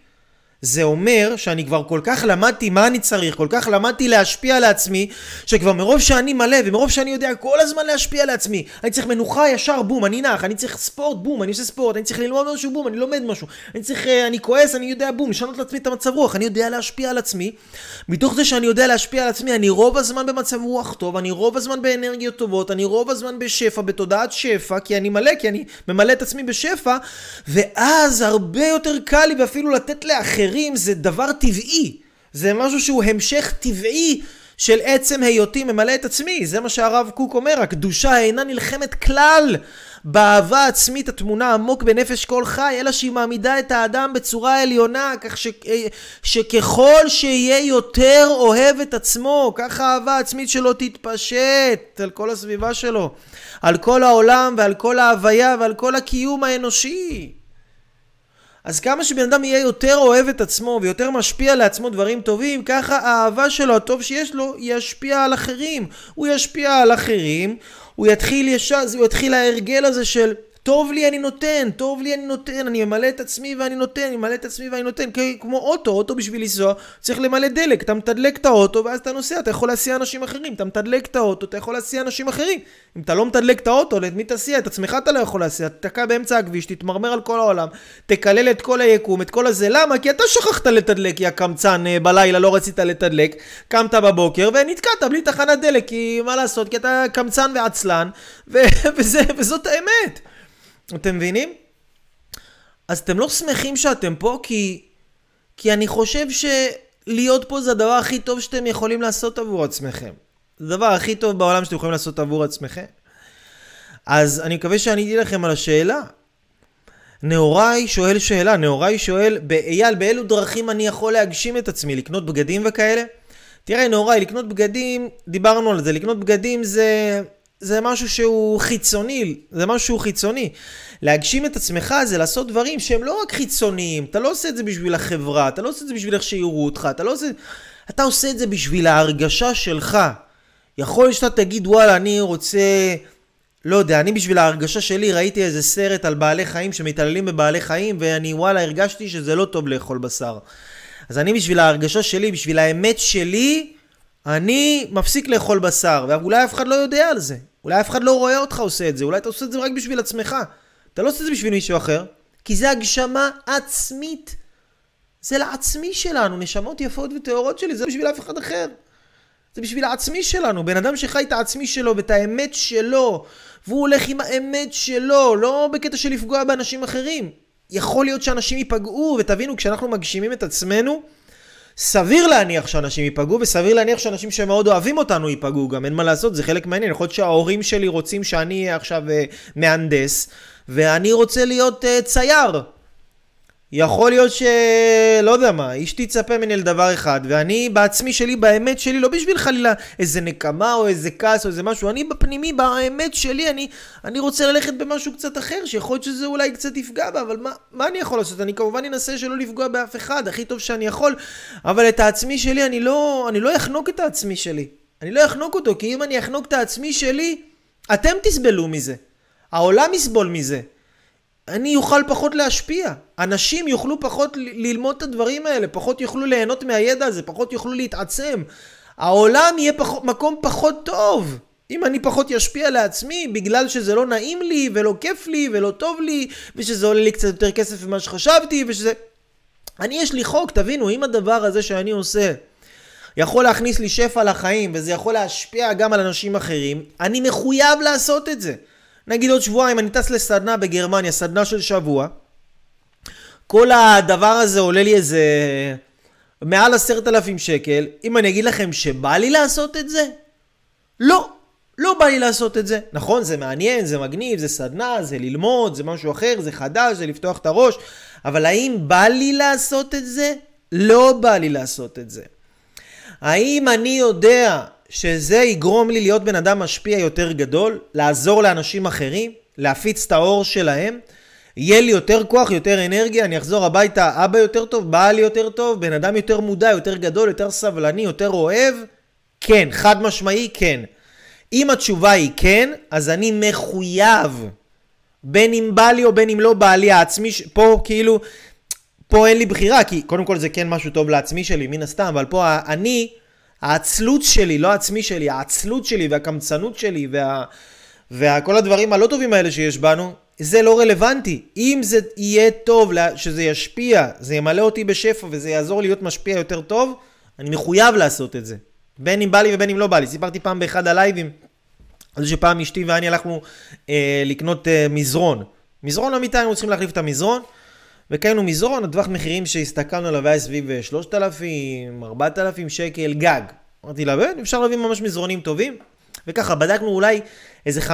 זה אומר שאני כבר כל כך למדתי מה אני צריך, כל כך למדתי להשפיע על עצמי, שכבר מרוב שאני מלא ומרוב שאני יודע כל הזמן להשפיע על עצמי, אני צריך מנוחה ישר, בום, אני נח, אני צריך ספורט, בום, אני עושה ספורט, אני צריך ללמוד משהו, בום, אני לומד משהו, אני צריך, אה, אני כועס, אני יודע, בום, לשנות לעצמי את המצב רוח, אני יודע להשפיע על עצמי. מתוך זה שאני יודע להשפיע על עצמי, אני רוב הזמן במצב רוח טוב, אני רוב הזמן באנרגיות טובות, אני רוב הזמן בשפע, בתודעת שפע, כי אני מלא, כי אני ממלא את עצמי בשפע, ואז הרבה יותר קל לי ואפילו לתת. אחרים זה דבר טבעי. זה משהו שהוא המשך טבעי של עצם היותי ממלא את עצמי. זה מה שהרב קוק אומר, הקדושה אינה נלחמת כלל באהבה עצמית התמונה עמוק בנפש כל חי, אלא שהיא מעמידה את האדם בצורה עליונה, כך ש... שככל שיהיה יותר אוהב את עצמו, ככה האהבה העצמית שלו תתפשט על כל הסביבה שלו, על כל העולם ועל כל ההוויה ועל כל הקיום האנושי. אז כמה שבן אדם יהיה יותר אוהב את עצמו ויותר משפיע לעצמו דברים טובים, ככה האהבה שלו, הטוב שיש לו, ישפיע על אחרים. הוא ישפיע על אחרים, הוא יתחיל ישר, הוא יתחיל ההרגל הזה של טוב לי אני נותן, טוב לי אני נותן, אני ממלא את עצמי ואני נותן, אני ממלא את עצמי ואני נותן, כמו אוטו, אוטו בשביל לנסוע, צריך למלא דלק, אתה מתדלק את האוטו ואז אתה נוסע, אתה יכול להסיע אנשים אחרים, אתה מתדלק את האוטו, אתה יכול להסיע אנשים אחרים. אם אתה לא מתדלק את האוטו, את מי תסיע? את עצמך אתה לא יכול להסיע, תתקע באמצע הכביש, תתמרמר על כל העולם, תקלל את כל היקום, את כל הזה, למה? כי אתה שכחת לתדלק, יא קמצן, אה, בלילה לא רצית לתדלק, קמת בבוקר ונתקעת בלי תחנת דלק, כי מה לעשות, כי אתה קמצן ועצלן, ו- וזה, וזאת האמת. אתם מבינים? אז אתם לא שמחים שאתם פה כי... כי אני חושב שלהיות פה זה הדבר הכי טוב שאתם יכולים לעשות עבור עצמכם. זה הדבר הכי טוב בעולם שאתם יכולים לעשות עבור עצמכם. אז אני מקווה שעניתי לכם על השאלה. נאוריי שואל שאלה, נאוריי שואל, אייל, באילו דרכים אני יכול להגשים את עצמי, לקנות בגדים וכאלה? תראה, נאוריי, לקנות בגדים, דיברנו על זה, לקנות בגדים זה זה משהו שהוא חיצוני, זה משהו שהוא חיצוני. להגשים את עצמך זה לעשות דברים שהם לא רק חיצוניים, אתה לא עושה את זה בשביל החברה, אתה לא עושה את זה בשביל איך שיראו אותך, אתה לא עושה... אתה עושה את זה בשביל ההרגשה שלך. יכול להיות שאתה תגיד, וואלה, אני רוצה... לא יודע, אני בשביל ההרגשה שלי ראיתי איזה סרט על בעלי חיים שמתעללים בבעלי חיים, ואני וואלה הרגשתי שזה לא טוב לאכול בשר. אז אני בשביל ההרגשה שלי, בשביל האמת שלי, אני מפסיק לאכול בשר, ואולי אף אחד לא יודע על זה. אולי אף אחד לא רואה אותך עושה את זה, אולי אתה עושה את זה רק בשביל עצמך. אתה לא עושה את זה בשביל מישהו אחר, כי זה הגשמה עצמית. זה לעצמי שלנו, נשמות יפות וטהורות שלי, זה בשביל אף אחד אחר. זה בשביל העצמי שלנו, בן אדם שחי את העצמי שלו ואת האמת שלו, והוא הולך עם האמת שלו, לא בקטע של לפגוע באנשים אחרים. יכול להיות שאנשים ייפגעו, ותבינו, כשאנחנו מגשימים את עצמנו, סביר להניח שאנשים ייפגעו, וסביר להניח שאנשים שמאוד אוהבים אותנו ייפגעו גם, אין מה לעשות, זה חלק מעניין. יכול להיות שההורים שלי רוצים שאני אהיה עכשיו uh, מהנדס, ואני רוצה להיות uh, צייר. יכול להיות ש... לא יודע מה, אשתי תצפה ממני לדבר אחד, ואני בעצמי שלי, באמת שלי, לא בשביל חלילה איזה נקמה או איזה כעס או איזה משהו, אני בפנימי, באמת שלי, אני, אני רוצה ללכת במשהו קצת אחר, שיכול להיות שזה אולי קצת יפגע בה, אבל מה, מה אני יכול לעשות? אני כמובן אנסה שלא לפגוע באף אחד, הכי טוב שאני יכול, אבל את העצמי שלי, אני לא, אני לא אחנוק את העצמי שלי. אני לא אחנוק אותו, כי אם אני אחנוק את העצמי שלי, אתם תסבלו מזה. העולם יסבול מזה. אני אוכל פחות להשפיע. אנשים יוכלו פחות ללמוד את הדברים האלה, פחות יוכלו ליהנות מהידע הזה, פחות יוכלו להתעצם. העולם יהיה פחות, מקום פחות טוב. אם אני פחות אשפיע לעצמי בגלל שזה לא נעים לי ולא כיף לי ולא טוב לי ושזה עולה לי קצת יותר כסף ממה שחשבתי ושזה... אני יש לי חוק, תבינו, אם הדבר הזה שאני עושה יכול להכניס לי שפע לחיים וזה יכול להשפיע גם על אנשים אחרים, אני מחויב לעשות את זה. נגיד עוד שבועיים אני טס לסדנה בגרמניה, סדנה של שבוע. כל הדבר הזה עולה לי איזה מעל עשרת אלפים שקל. אם אני אגיד לכם שבא לי לעשות את זה? לא. לא בא לי לעשות את זה. נכון, זה מעניין, זה מגניב, זה סדנה, זה ללמוד, זה משהו אחר, זה חדש, זה לפתוח את הראש, אבל האם בא לי לעשות את זה? לא בא לי לעשות את זה. האם אני יודע שזה יגרום לי להיות בן אדם משפיע יותר גדול, לעזור לאנשים אחרים, להפיץ את האור שלהם, יהיה לי יותר כוח, יותר אנרגיה, אני אחזור הביתה, אבא יותר טוב, בעל יותר טוב, בן אדם יותר מודע, יותר גדול, יותר סבלני, יותר אוהב? כן, חד משמעי כן. אם התשובה היא כן, אז אני מחויב, בין אם בא לי או בין אם לא בא לי העצמי, פה כאילו, פה אין לי בחירה, כי קודם כל זה כן משהו טוב לעצמי שלי, מן הסתם, אבל פה אני, העצלות שלי, לא העצמי שלי, העצלות שלי והקמצנות שלי וה... וכל הדברים הלא טובים האלה שיש בנו, זה לא רלוונטי. אם זה יהיה טוב, שזה ישפיע, זה ימלא אותי בשפע וזה יעזור להיות משפיע יותר טוב, אני מחויב לעשות את זה. בין אם בא לי ובין אם לא בא לי. סיפרתי פעם באחד הלייבים, על זה שפעם אשתי ואני הלכנו אה, לקנות אה, מזרון. מזרון למיטה היינו צריכים להחליף את המזרון, וקיינו מזרון, הטווח מחירים שהסתכלנו עליו היה סביב 3,000, אה, 4,000 שקל גג. אמרתי לה, אפשר להביא ממש מזרונים טובים. וככה בדקנו אולי איזה 15-20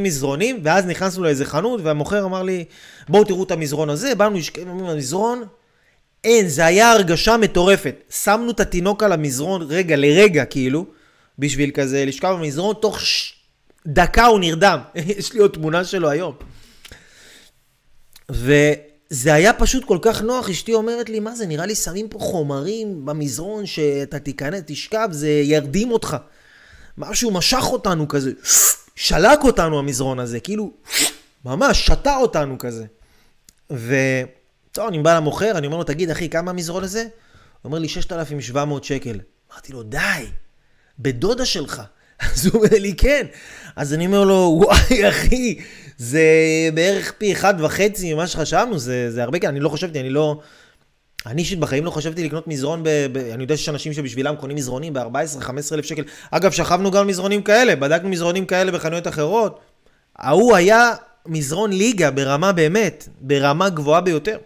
מזרונים, ואז נכנסנו לאיזה חנות, והמוכר אמר לי, בואו תראו את המזרון הזה, באנו לשקם במזרון, אין, זה היה הרגשה מטורפת. שמנו את התינוק על המזרון רגע לרגע, כאילו, בשביל כזה לשכב במזרון, תוך ש... דקה הוא נרדם. יש לי עוד תמונה שלו היום. וזה היה פשוט כל כך נוח, אשתי אומרת לי, מה זה, נראה לי שמים פה חומרים במזרון שאתה תיכנס, תשכב, זה ירדים אותך. משהו משך אותנו כזה, שלק אותנו המזרון הזה, כאילו, ממש שתה אותנו כזה. וטוב, אני בא למוכר, אני אומר לו, תגיד, אחי, כמה המזרון הזה? הוא אומר לי, 6,700 שקל. אמרתי לו, די, בדודה שלך. אז הוא אומר לי, כן. אז אני אומר לו, וואי, אחי, זה בערך פי אחד וחצי ממה שחשבנו, זה, זה הרבה כן, אני לא חשבתי, אני לא... אני אישית בחיים לא חשבתי לקנות מזרון, ב, ב, אני יודע שיש אנשים שבשבילם קונים מזרונים ב-14-15 אלף שקל. אגב, שכבנו גם מזרונים כאלה, בדקנו מזרונים כאלה בחנויות אחרות. ההוא היה מזרון ליגה ברמה באמת, ברמה גבוהה ביותר.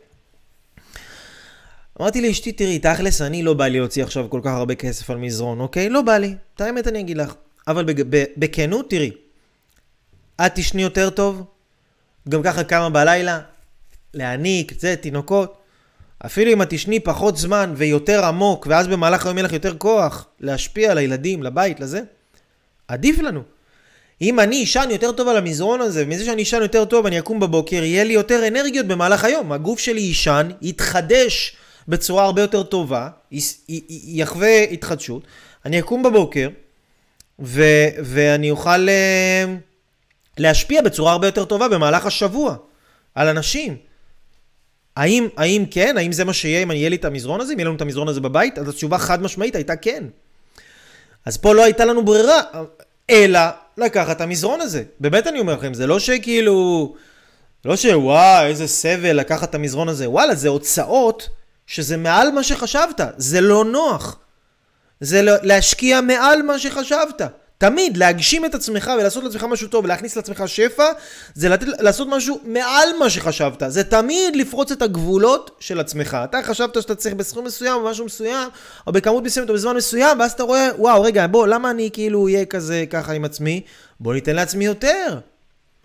אמרתי לאשתי, תראי, תכלס, אני לא בא לי להוציא עכשיו כל כך הרבה כסף על מזרון, אוקיי? לא בא לי. את האמת אני אגיד לך. אבל בכנות, תראי, את תשני יותר טוב, גם ככה קמה בלילה, להעניק, זה, תינוקות. אפילו אם את תשני פחות זמן ויותר עמוק, ואז במהלך היום יהיה לך יותר כוח להשפיע על הילדים, לבית, לזה, עדיף לנו. אם אני אשן יותר טוב על המזרון הזה, ומזה שאני אשן יותר טוב, אני אקום בבוקר, יהיה לי יותר אנרגיות במהלך היום. הגוף שלי יישן, יתחדש בצורה הרבה יותר טובה, יחווה התחדשות. אני אקום בבוקר, ו- ואני אוכל uh, להשפיע בצורה הרבה יותר טובה במהלך השבוע על אנשים. האם, האם כן? האם זה מה שיהיה אם יהיה לי את המזרון הזה? אם יהיה לנו את המזרון הזה בבית? אז התשובה חד משמעית הייתה כן. אז פה לא הייתה לנו ברירה, אלא לקחת את המזרון הזה. באמת אני אומר לכם, זה לא שכאילו... לא שוואי, איזה סבל לקחת את המזרון הזה. וואלה, זה הוצאות שזה מעל מה שחשבת. זה לא נוח. זה להשקיע מעל מה שחשבת. תמיד להגשים את עצמך ולעשות לעצמך משהו טוב ולהכניס לעצמך שפע זה לתת, לעשות משהו מעל מה שחשבת. זה תמיד לפרוץ את הגבולות של עצמך. אתה חשבת שאתה צריך בסכום מסוים או משהו מסוים או בכמות מסוימת או בזמן מסוים ואז אתה רואה וואו רגע בוא למה אני כאילו אהיה כזה ככה עם עצמי? בוא ניתן לעצמי יותר.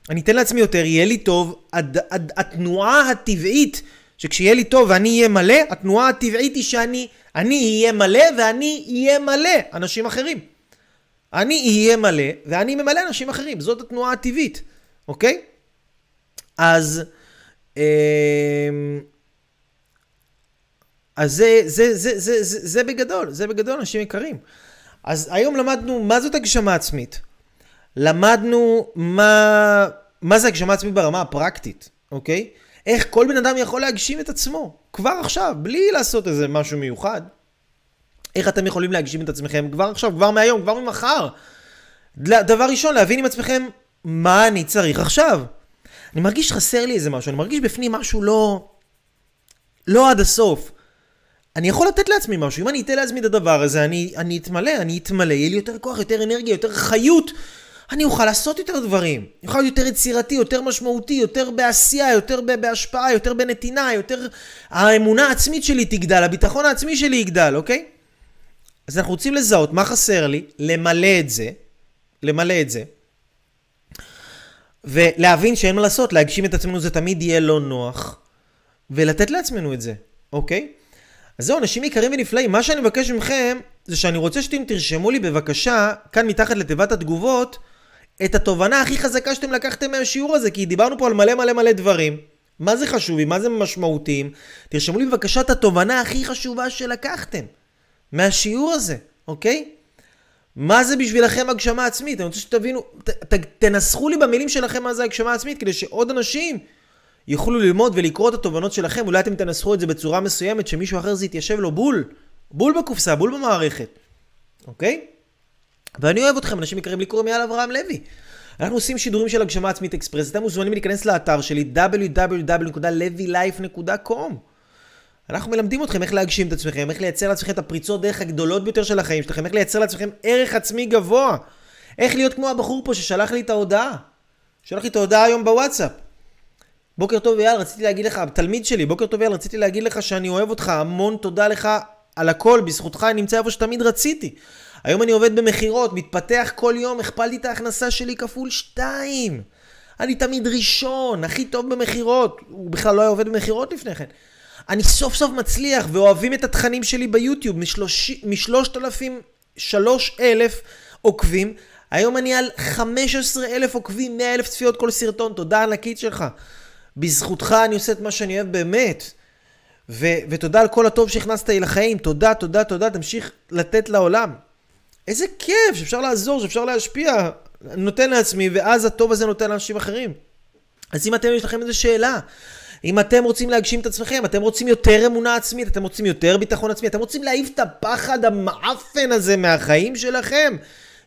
אני אתן לעצמי יותר יהיה לי טוב. הד, הד, התנועה הטבעית שכשיהיה לי טוב ואני אהיה מלא התנועה הטבעית היא שאני אני אהיה מלא ואני אהיה מלא. אנשים אחרים אני אהיה מלא, ואני ממלא אנשים אחרים. זאת התנועה הטבעית, אוקיי? אז... אה, אז זה, זה, זה, זה, זה, זה בגדול, זה בגדול, אנשים יקרים. אז היום למדנו מה זאת הגשמה עצמית. למדנו מה, מה זה הגשמה עצמית ברמה הפרקטית, אוקיי? איך כל בן אדם יכול להגשים את עצמו, כבר עכשיו, בלי לעשות איזה משהו מיוחד. איך אתם יכולים להגשים את עצמכם כבר עכשיו, כבר מהיום, כבר ממחר. דבר ראשון, להבין עם עצמכם מה אני צריך עכשיו. אני מרגיש חסר לי איזה משהו, אני מרגיש בפנים משהו לא... לא עד הסוף. אני יכול לתת לעצמי משהו, אם אני אתן לעצמי את הדבר הזה, אני, אני אתמלא, אני אתמלא, יהיה לי יותר כוח, יותר אנרגיה, יותר חיות. אני אוכל לעשות יותר דברים. אני אוכל להיות יותר יצירתי, יותר משמעותי, יותר בעשייה, יותר בהשפעה, יותר בנתינה, יותר... האמונה העצמית שלי תגדל, הביטחון העצמי שלי יגדל, אוקיי? אז אנחנו רוצים לזהות מה חסר לי, למלא את זה, למלא את זה, ולהבין שאין מה לעשות, להגשים את עצמנו זה תמיד יהיה לא נוח, ולתת לעצמנו את זה, אוקיי? אז זהו, אנשים יקרים ונפלאים, מה שאני מבקש מכם, זה שאני רוצה שאתם תרשמו לי בבקשה, כאן מתחת לתיבת התגובות, את התובנה הכי חזקה שאתם לקחתם מהשיעור הזה, כי דיברנו פה על מלא מלא מלא דברים. מה זה חשובים, מה זה משמעותיים. תרשמו לי בבקשה את התובנה הכי חשובה שלקחתם. מהשיעור הזה, אוקיי? מה זה בשבילכם הגשמה עצמית? אני רוצה שתבינו, ת, ת, תנסחו לי במילים שלכם מה זה הגשמה עצמית, כדי שעוד אנשים יוכלו ללמוד ולקרוא את התובנות שלכם, אולי אתם תנסחו את זה בצורה מסוימת, שמישהו אחר זה יתיישב לו בול, בול בקופסה, בול במערכת, אוקיי? ואני אוהב אתכם, אנשים יקרים לי קוראים יאללה אברהם לוי. אנחנו עושים שידורים של הגשמה עצמית אקספרס, אתם מוזמנים להיכנס לאתר שלי www.levylife.com אנחנו מלמדים אתכם איך להגשים את עצמכם, איך לייצר לעצמכם את הפריצות דרך הגדולות ביותר של החיים שלכם, איך לייצר לעצמכם ערך עצמי גבוה. איך להיות כמו הבחור פה ששלח לי את ההודעה. שלח לי את ההודעה היום בוואטסאפ. בוקר טוב אייל, רציתי להגיד לך, תלמיד שלי, בוקר טוב אייל, רציתי להגיד לך שאני אוהב אותך, המון תודה לך על הכל, בזכותך אני נמצא איפה שתמיד רציתי. היום אני עובד במכירות, מתפתח כל יום, הכפלתי את ההכנסה שלי כפול שתיים. אני תמיד ראשון, הכי טוב במכירות. הוא בכלל לא היה עובד במכירות לפני כן. אני סוף סוף מצליח, ואוהבים את התכנים שלי ביוטיוב, משלושת אלפים, שלוש אלף עוקבים. היום אני על 15 אלף עוקבים, 100 אלף צפיות כל סרטון, תודה ענקית שלך. בזכותך אני עושה את מה שאני אוהב באמת. ו- ותודה על כל הטוב שהכנסת לי לחיים, תודה, תודה, תודה, תמשיך לתת לעולם. איזה כיף שאפשר לעזור, שאפשר להשפיע. נותן לעצמי, ואז הטוב הזה נותן לאנשים אחרים. אז אם אתם, יש לכם איזו שאלה, אם אתם רוצים להגשים את עצמכם, אתם רוצים יותר אמונה עצמית, אתם רוצים יותר ביטחון עצמי, אתם רוצים להעיף את הפחד המעפן הזה מהחיים שלכם,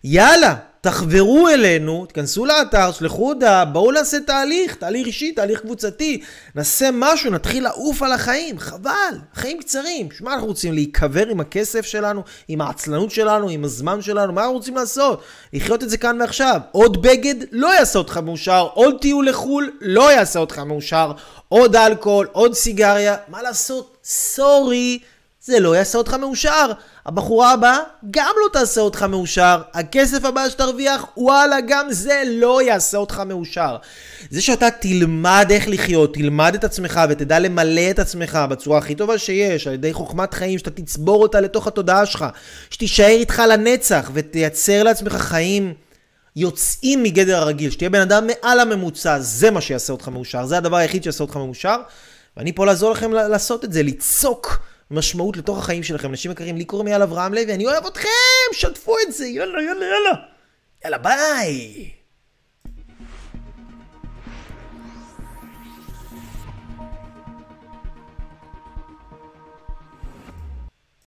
יאללה, תחברו אלינו, תכנסו לאתר, שלחו הודעה, בואו נעשה תהליך, תהליך אישי, תהליך קבוצתי, נעשה משהו, נתחיל לעוף על החיים, חבל, חיים קצרים, שמה אנחנו רוצים להיקבר עם הכסף שלנו, עם העצלנות שלנו, עם הזמן שלנו, מה אנחנו רוצים לעשות? לחיות את זה כאן ועכשיו. עוד בגד לא יעשה אותך מאושר, עוד טיול לחו"ל לא יעשה אותך מאושר, עוד אלכוהול, עוד סיגריה, מה לעשות? סורי. זה לא יעשה אותך מאושר. הבחורה הבאה גם לא תעשה אותך מאושר. הכסף הבא שתרוויח, וואלה, גם זה לא יעשה אותך מאושר. זה שאתה תלמד איך לחיות, תלמד את עצמך ותדע למלא את עצמך בצורה הכי טובה שיש, על ידי חוכמת חיים, שאתה תצבור אותה לתוך התודעה שלך, שתישאר איתך לנצח ותייצר לעצמך חיים. יוצאים מגדר הרגיל, שתהיה בן אדם מעל הממוצע, זה מה שיעשה אותך מאושר, זה הדבר היחיד שיעשה אותך מאושר, ואני פה לעזור לכם לעשות את זה, לצעוק משמעות לתוך החיים שלכם. אנשים יקרים, לי קוראים יאללה אברהם לוי, אני אוהב אתכם, שתפו את זה, יאללה, יאללה, יאללה. יאללה, ביי.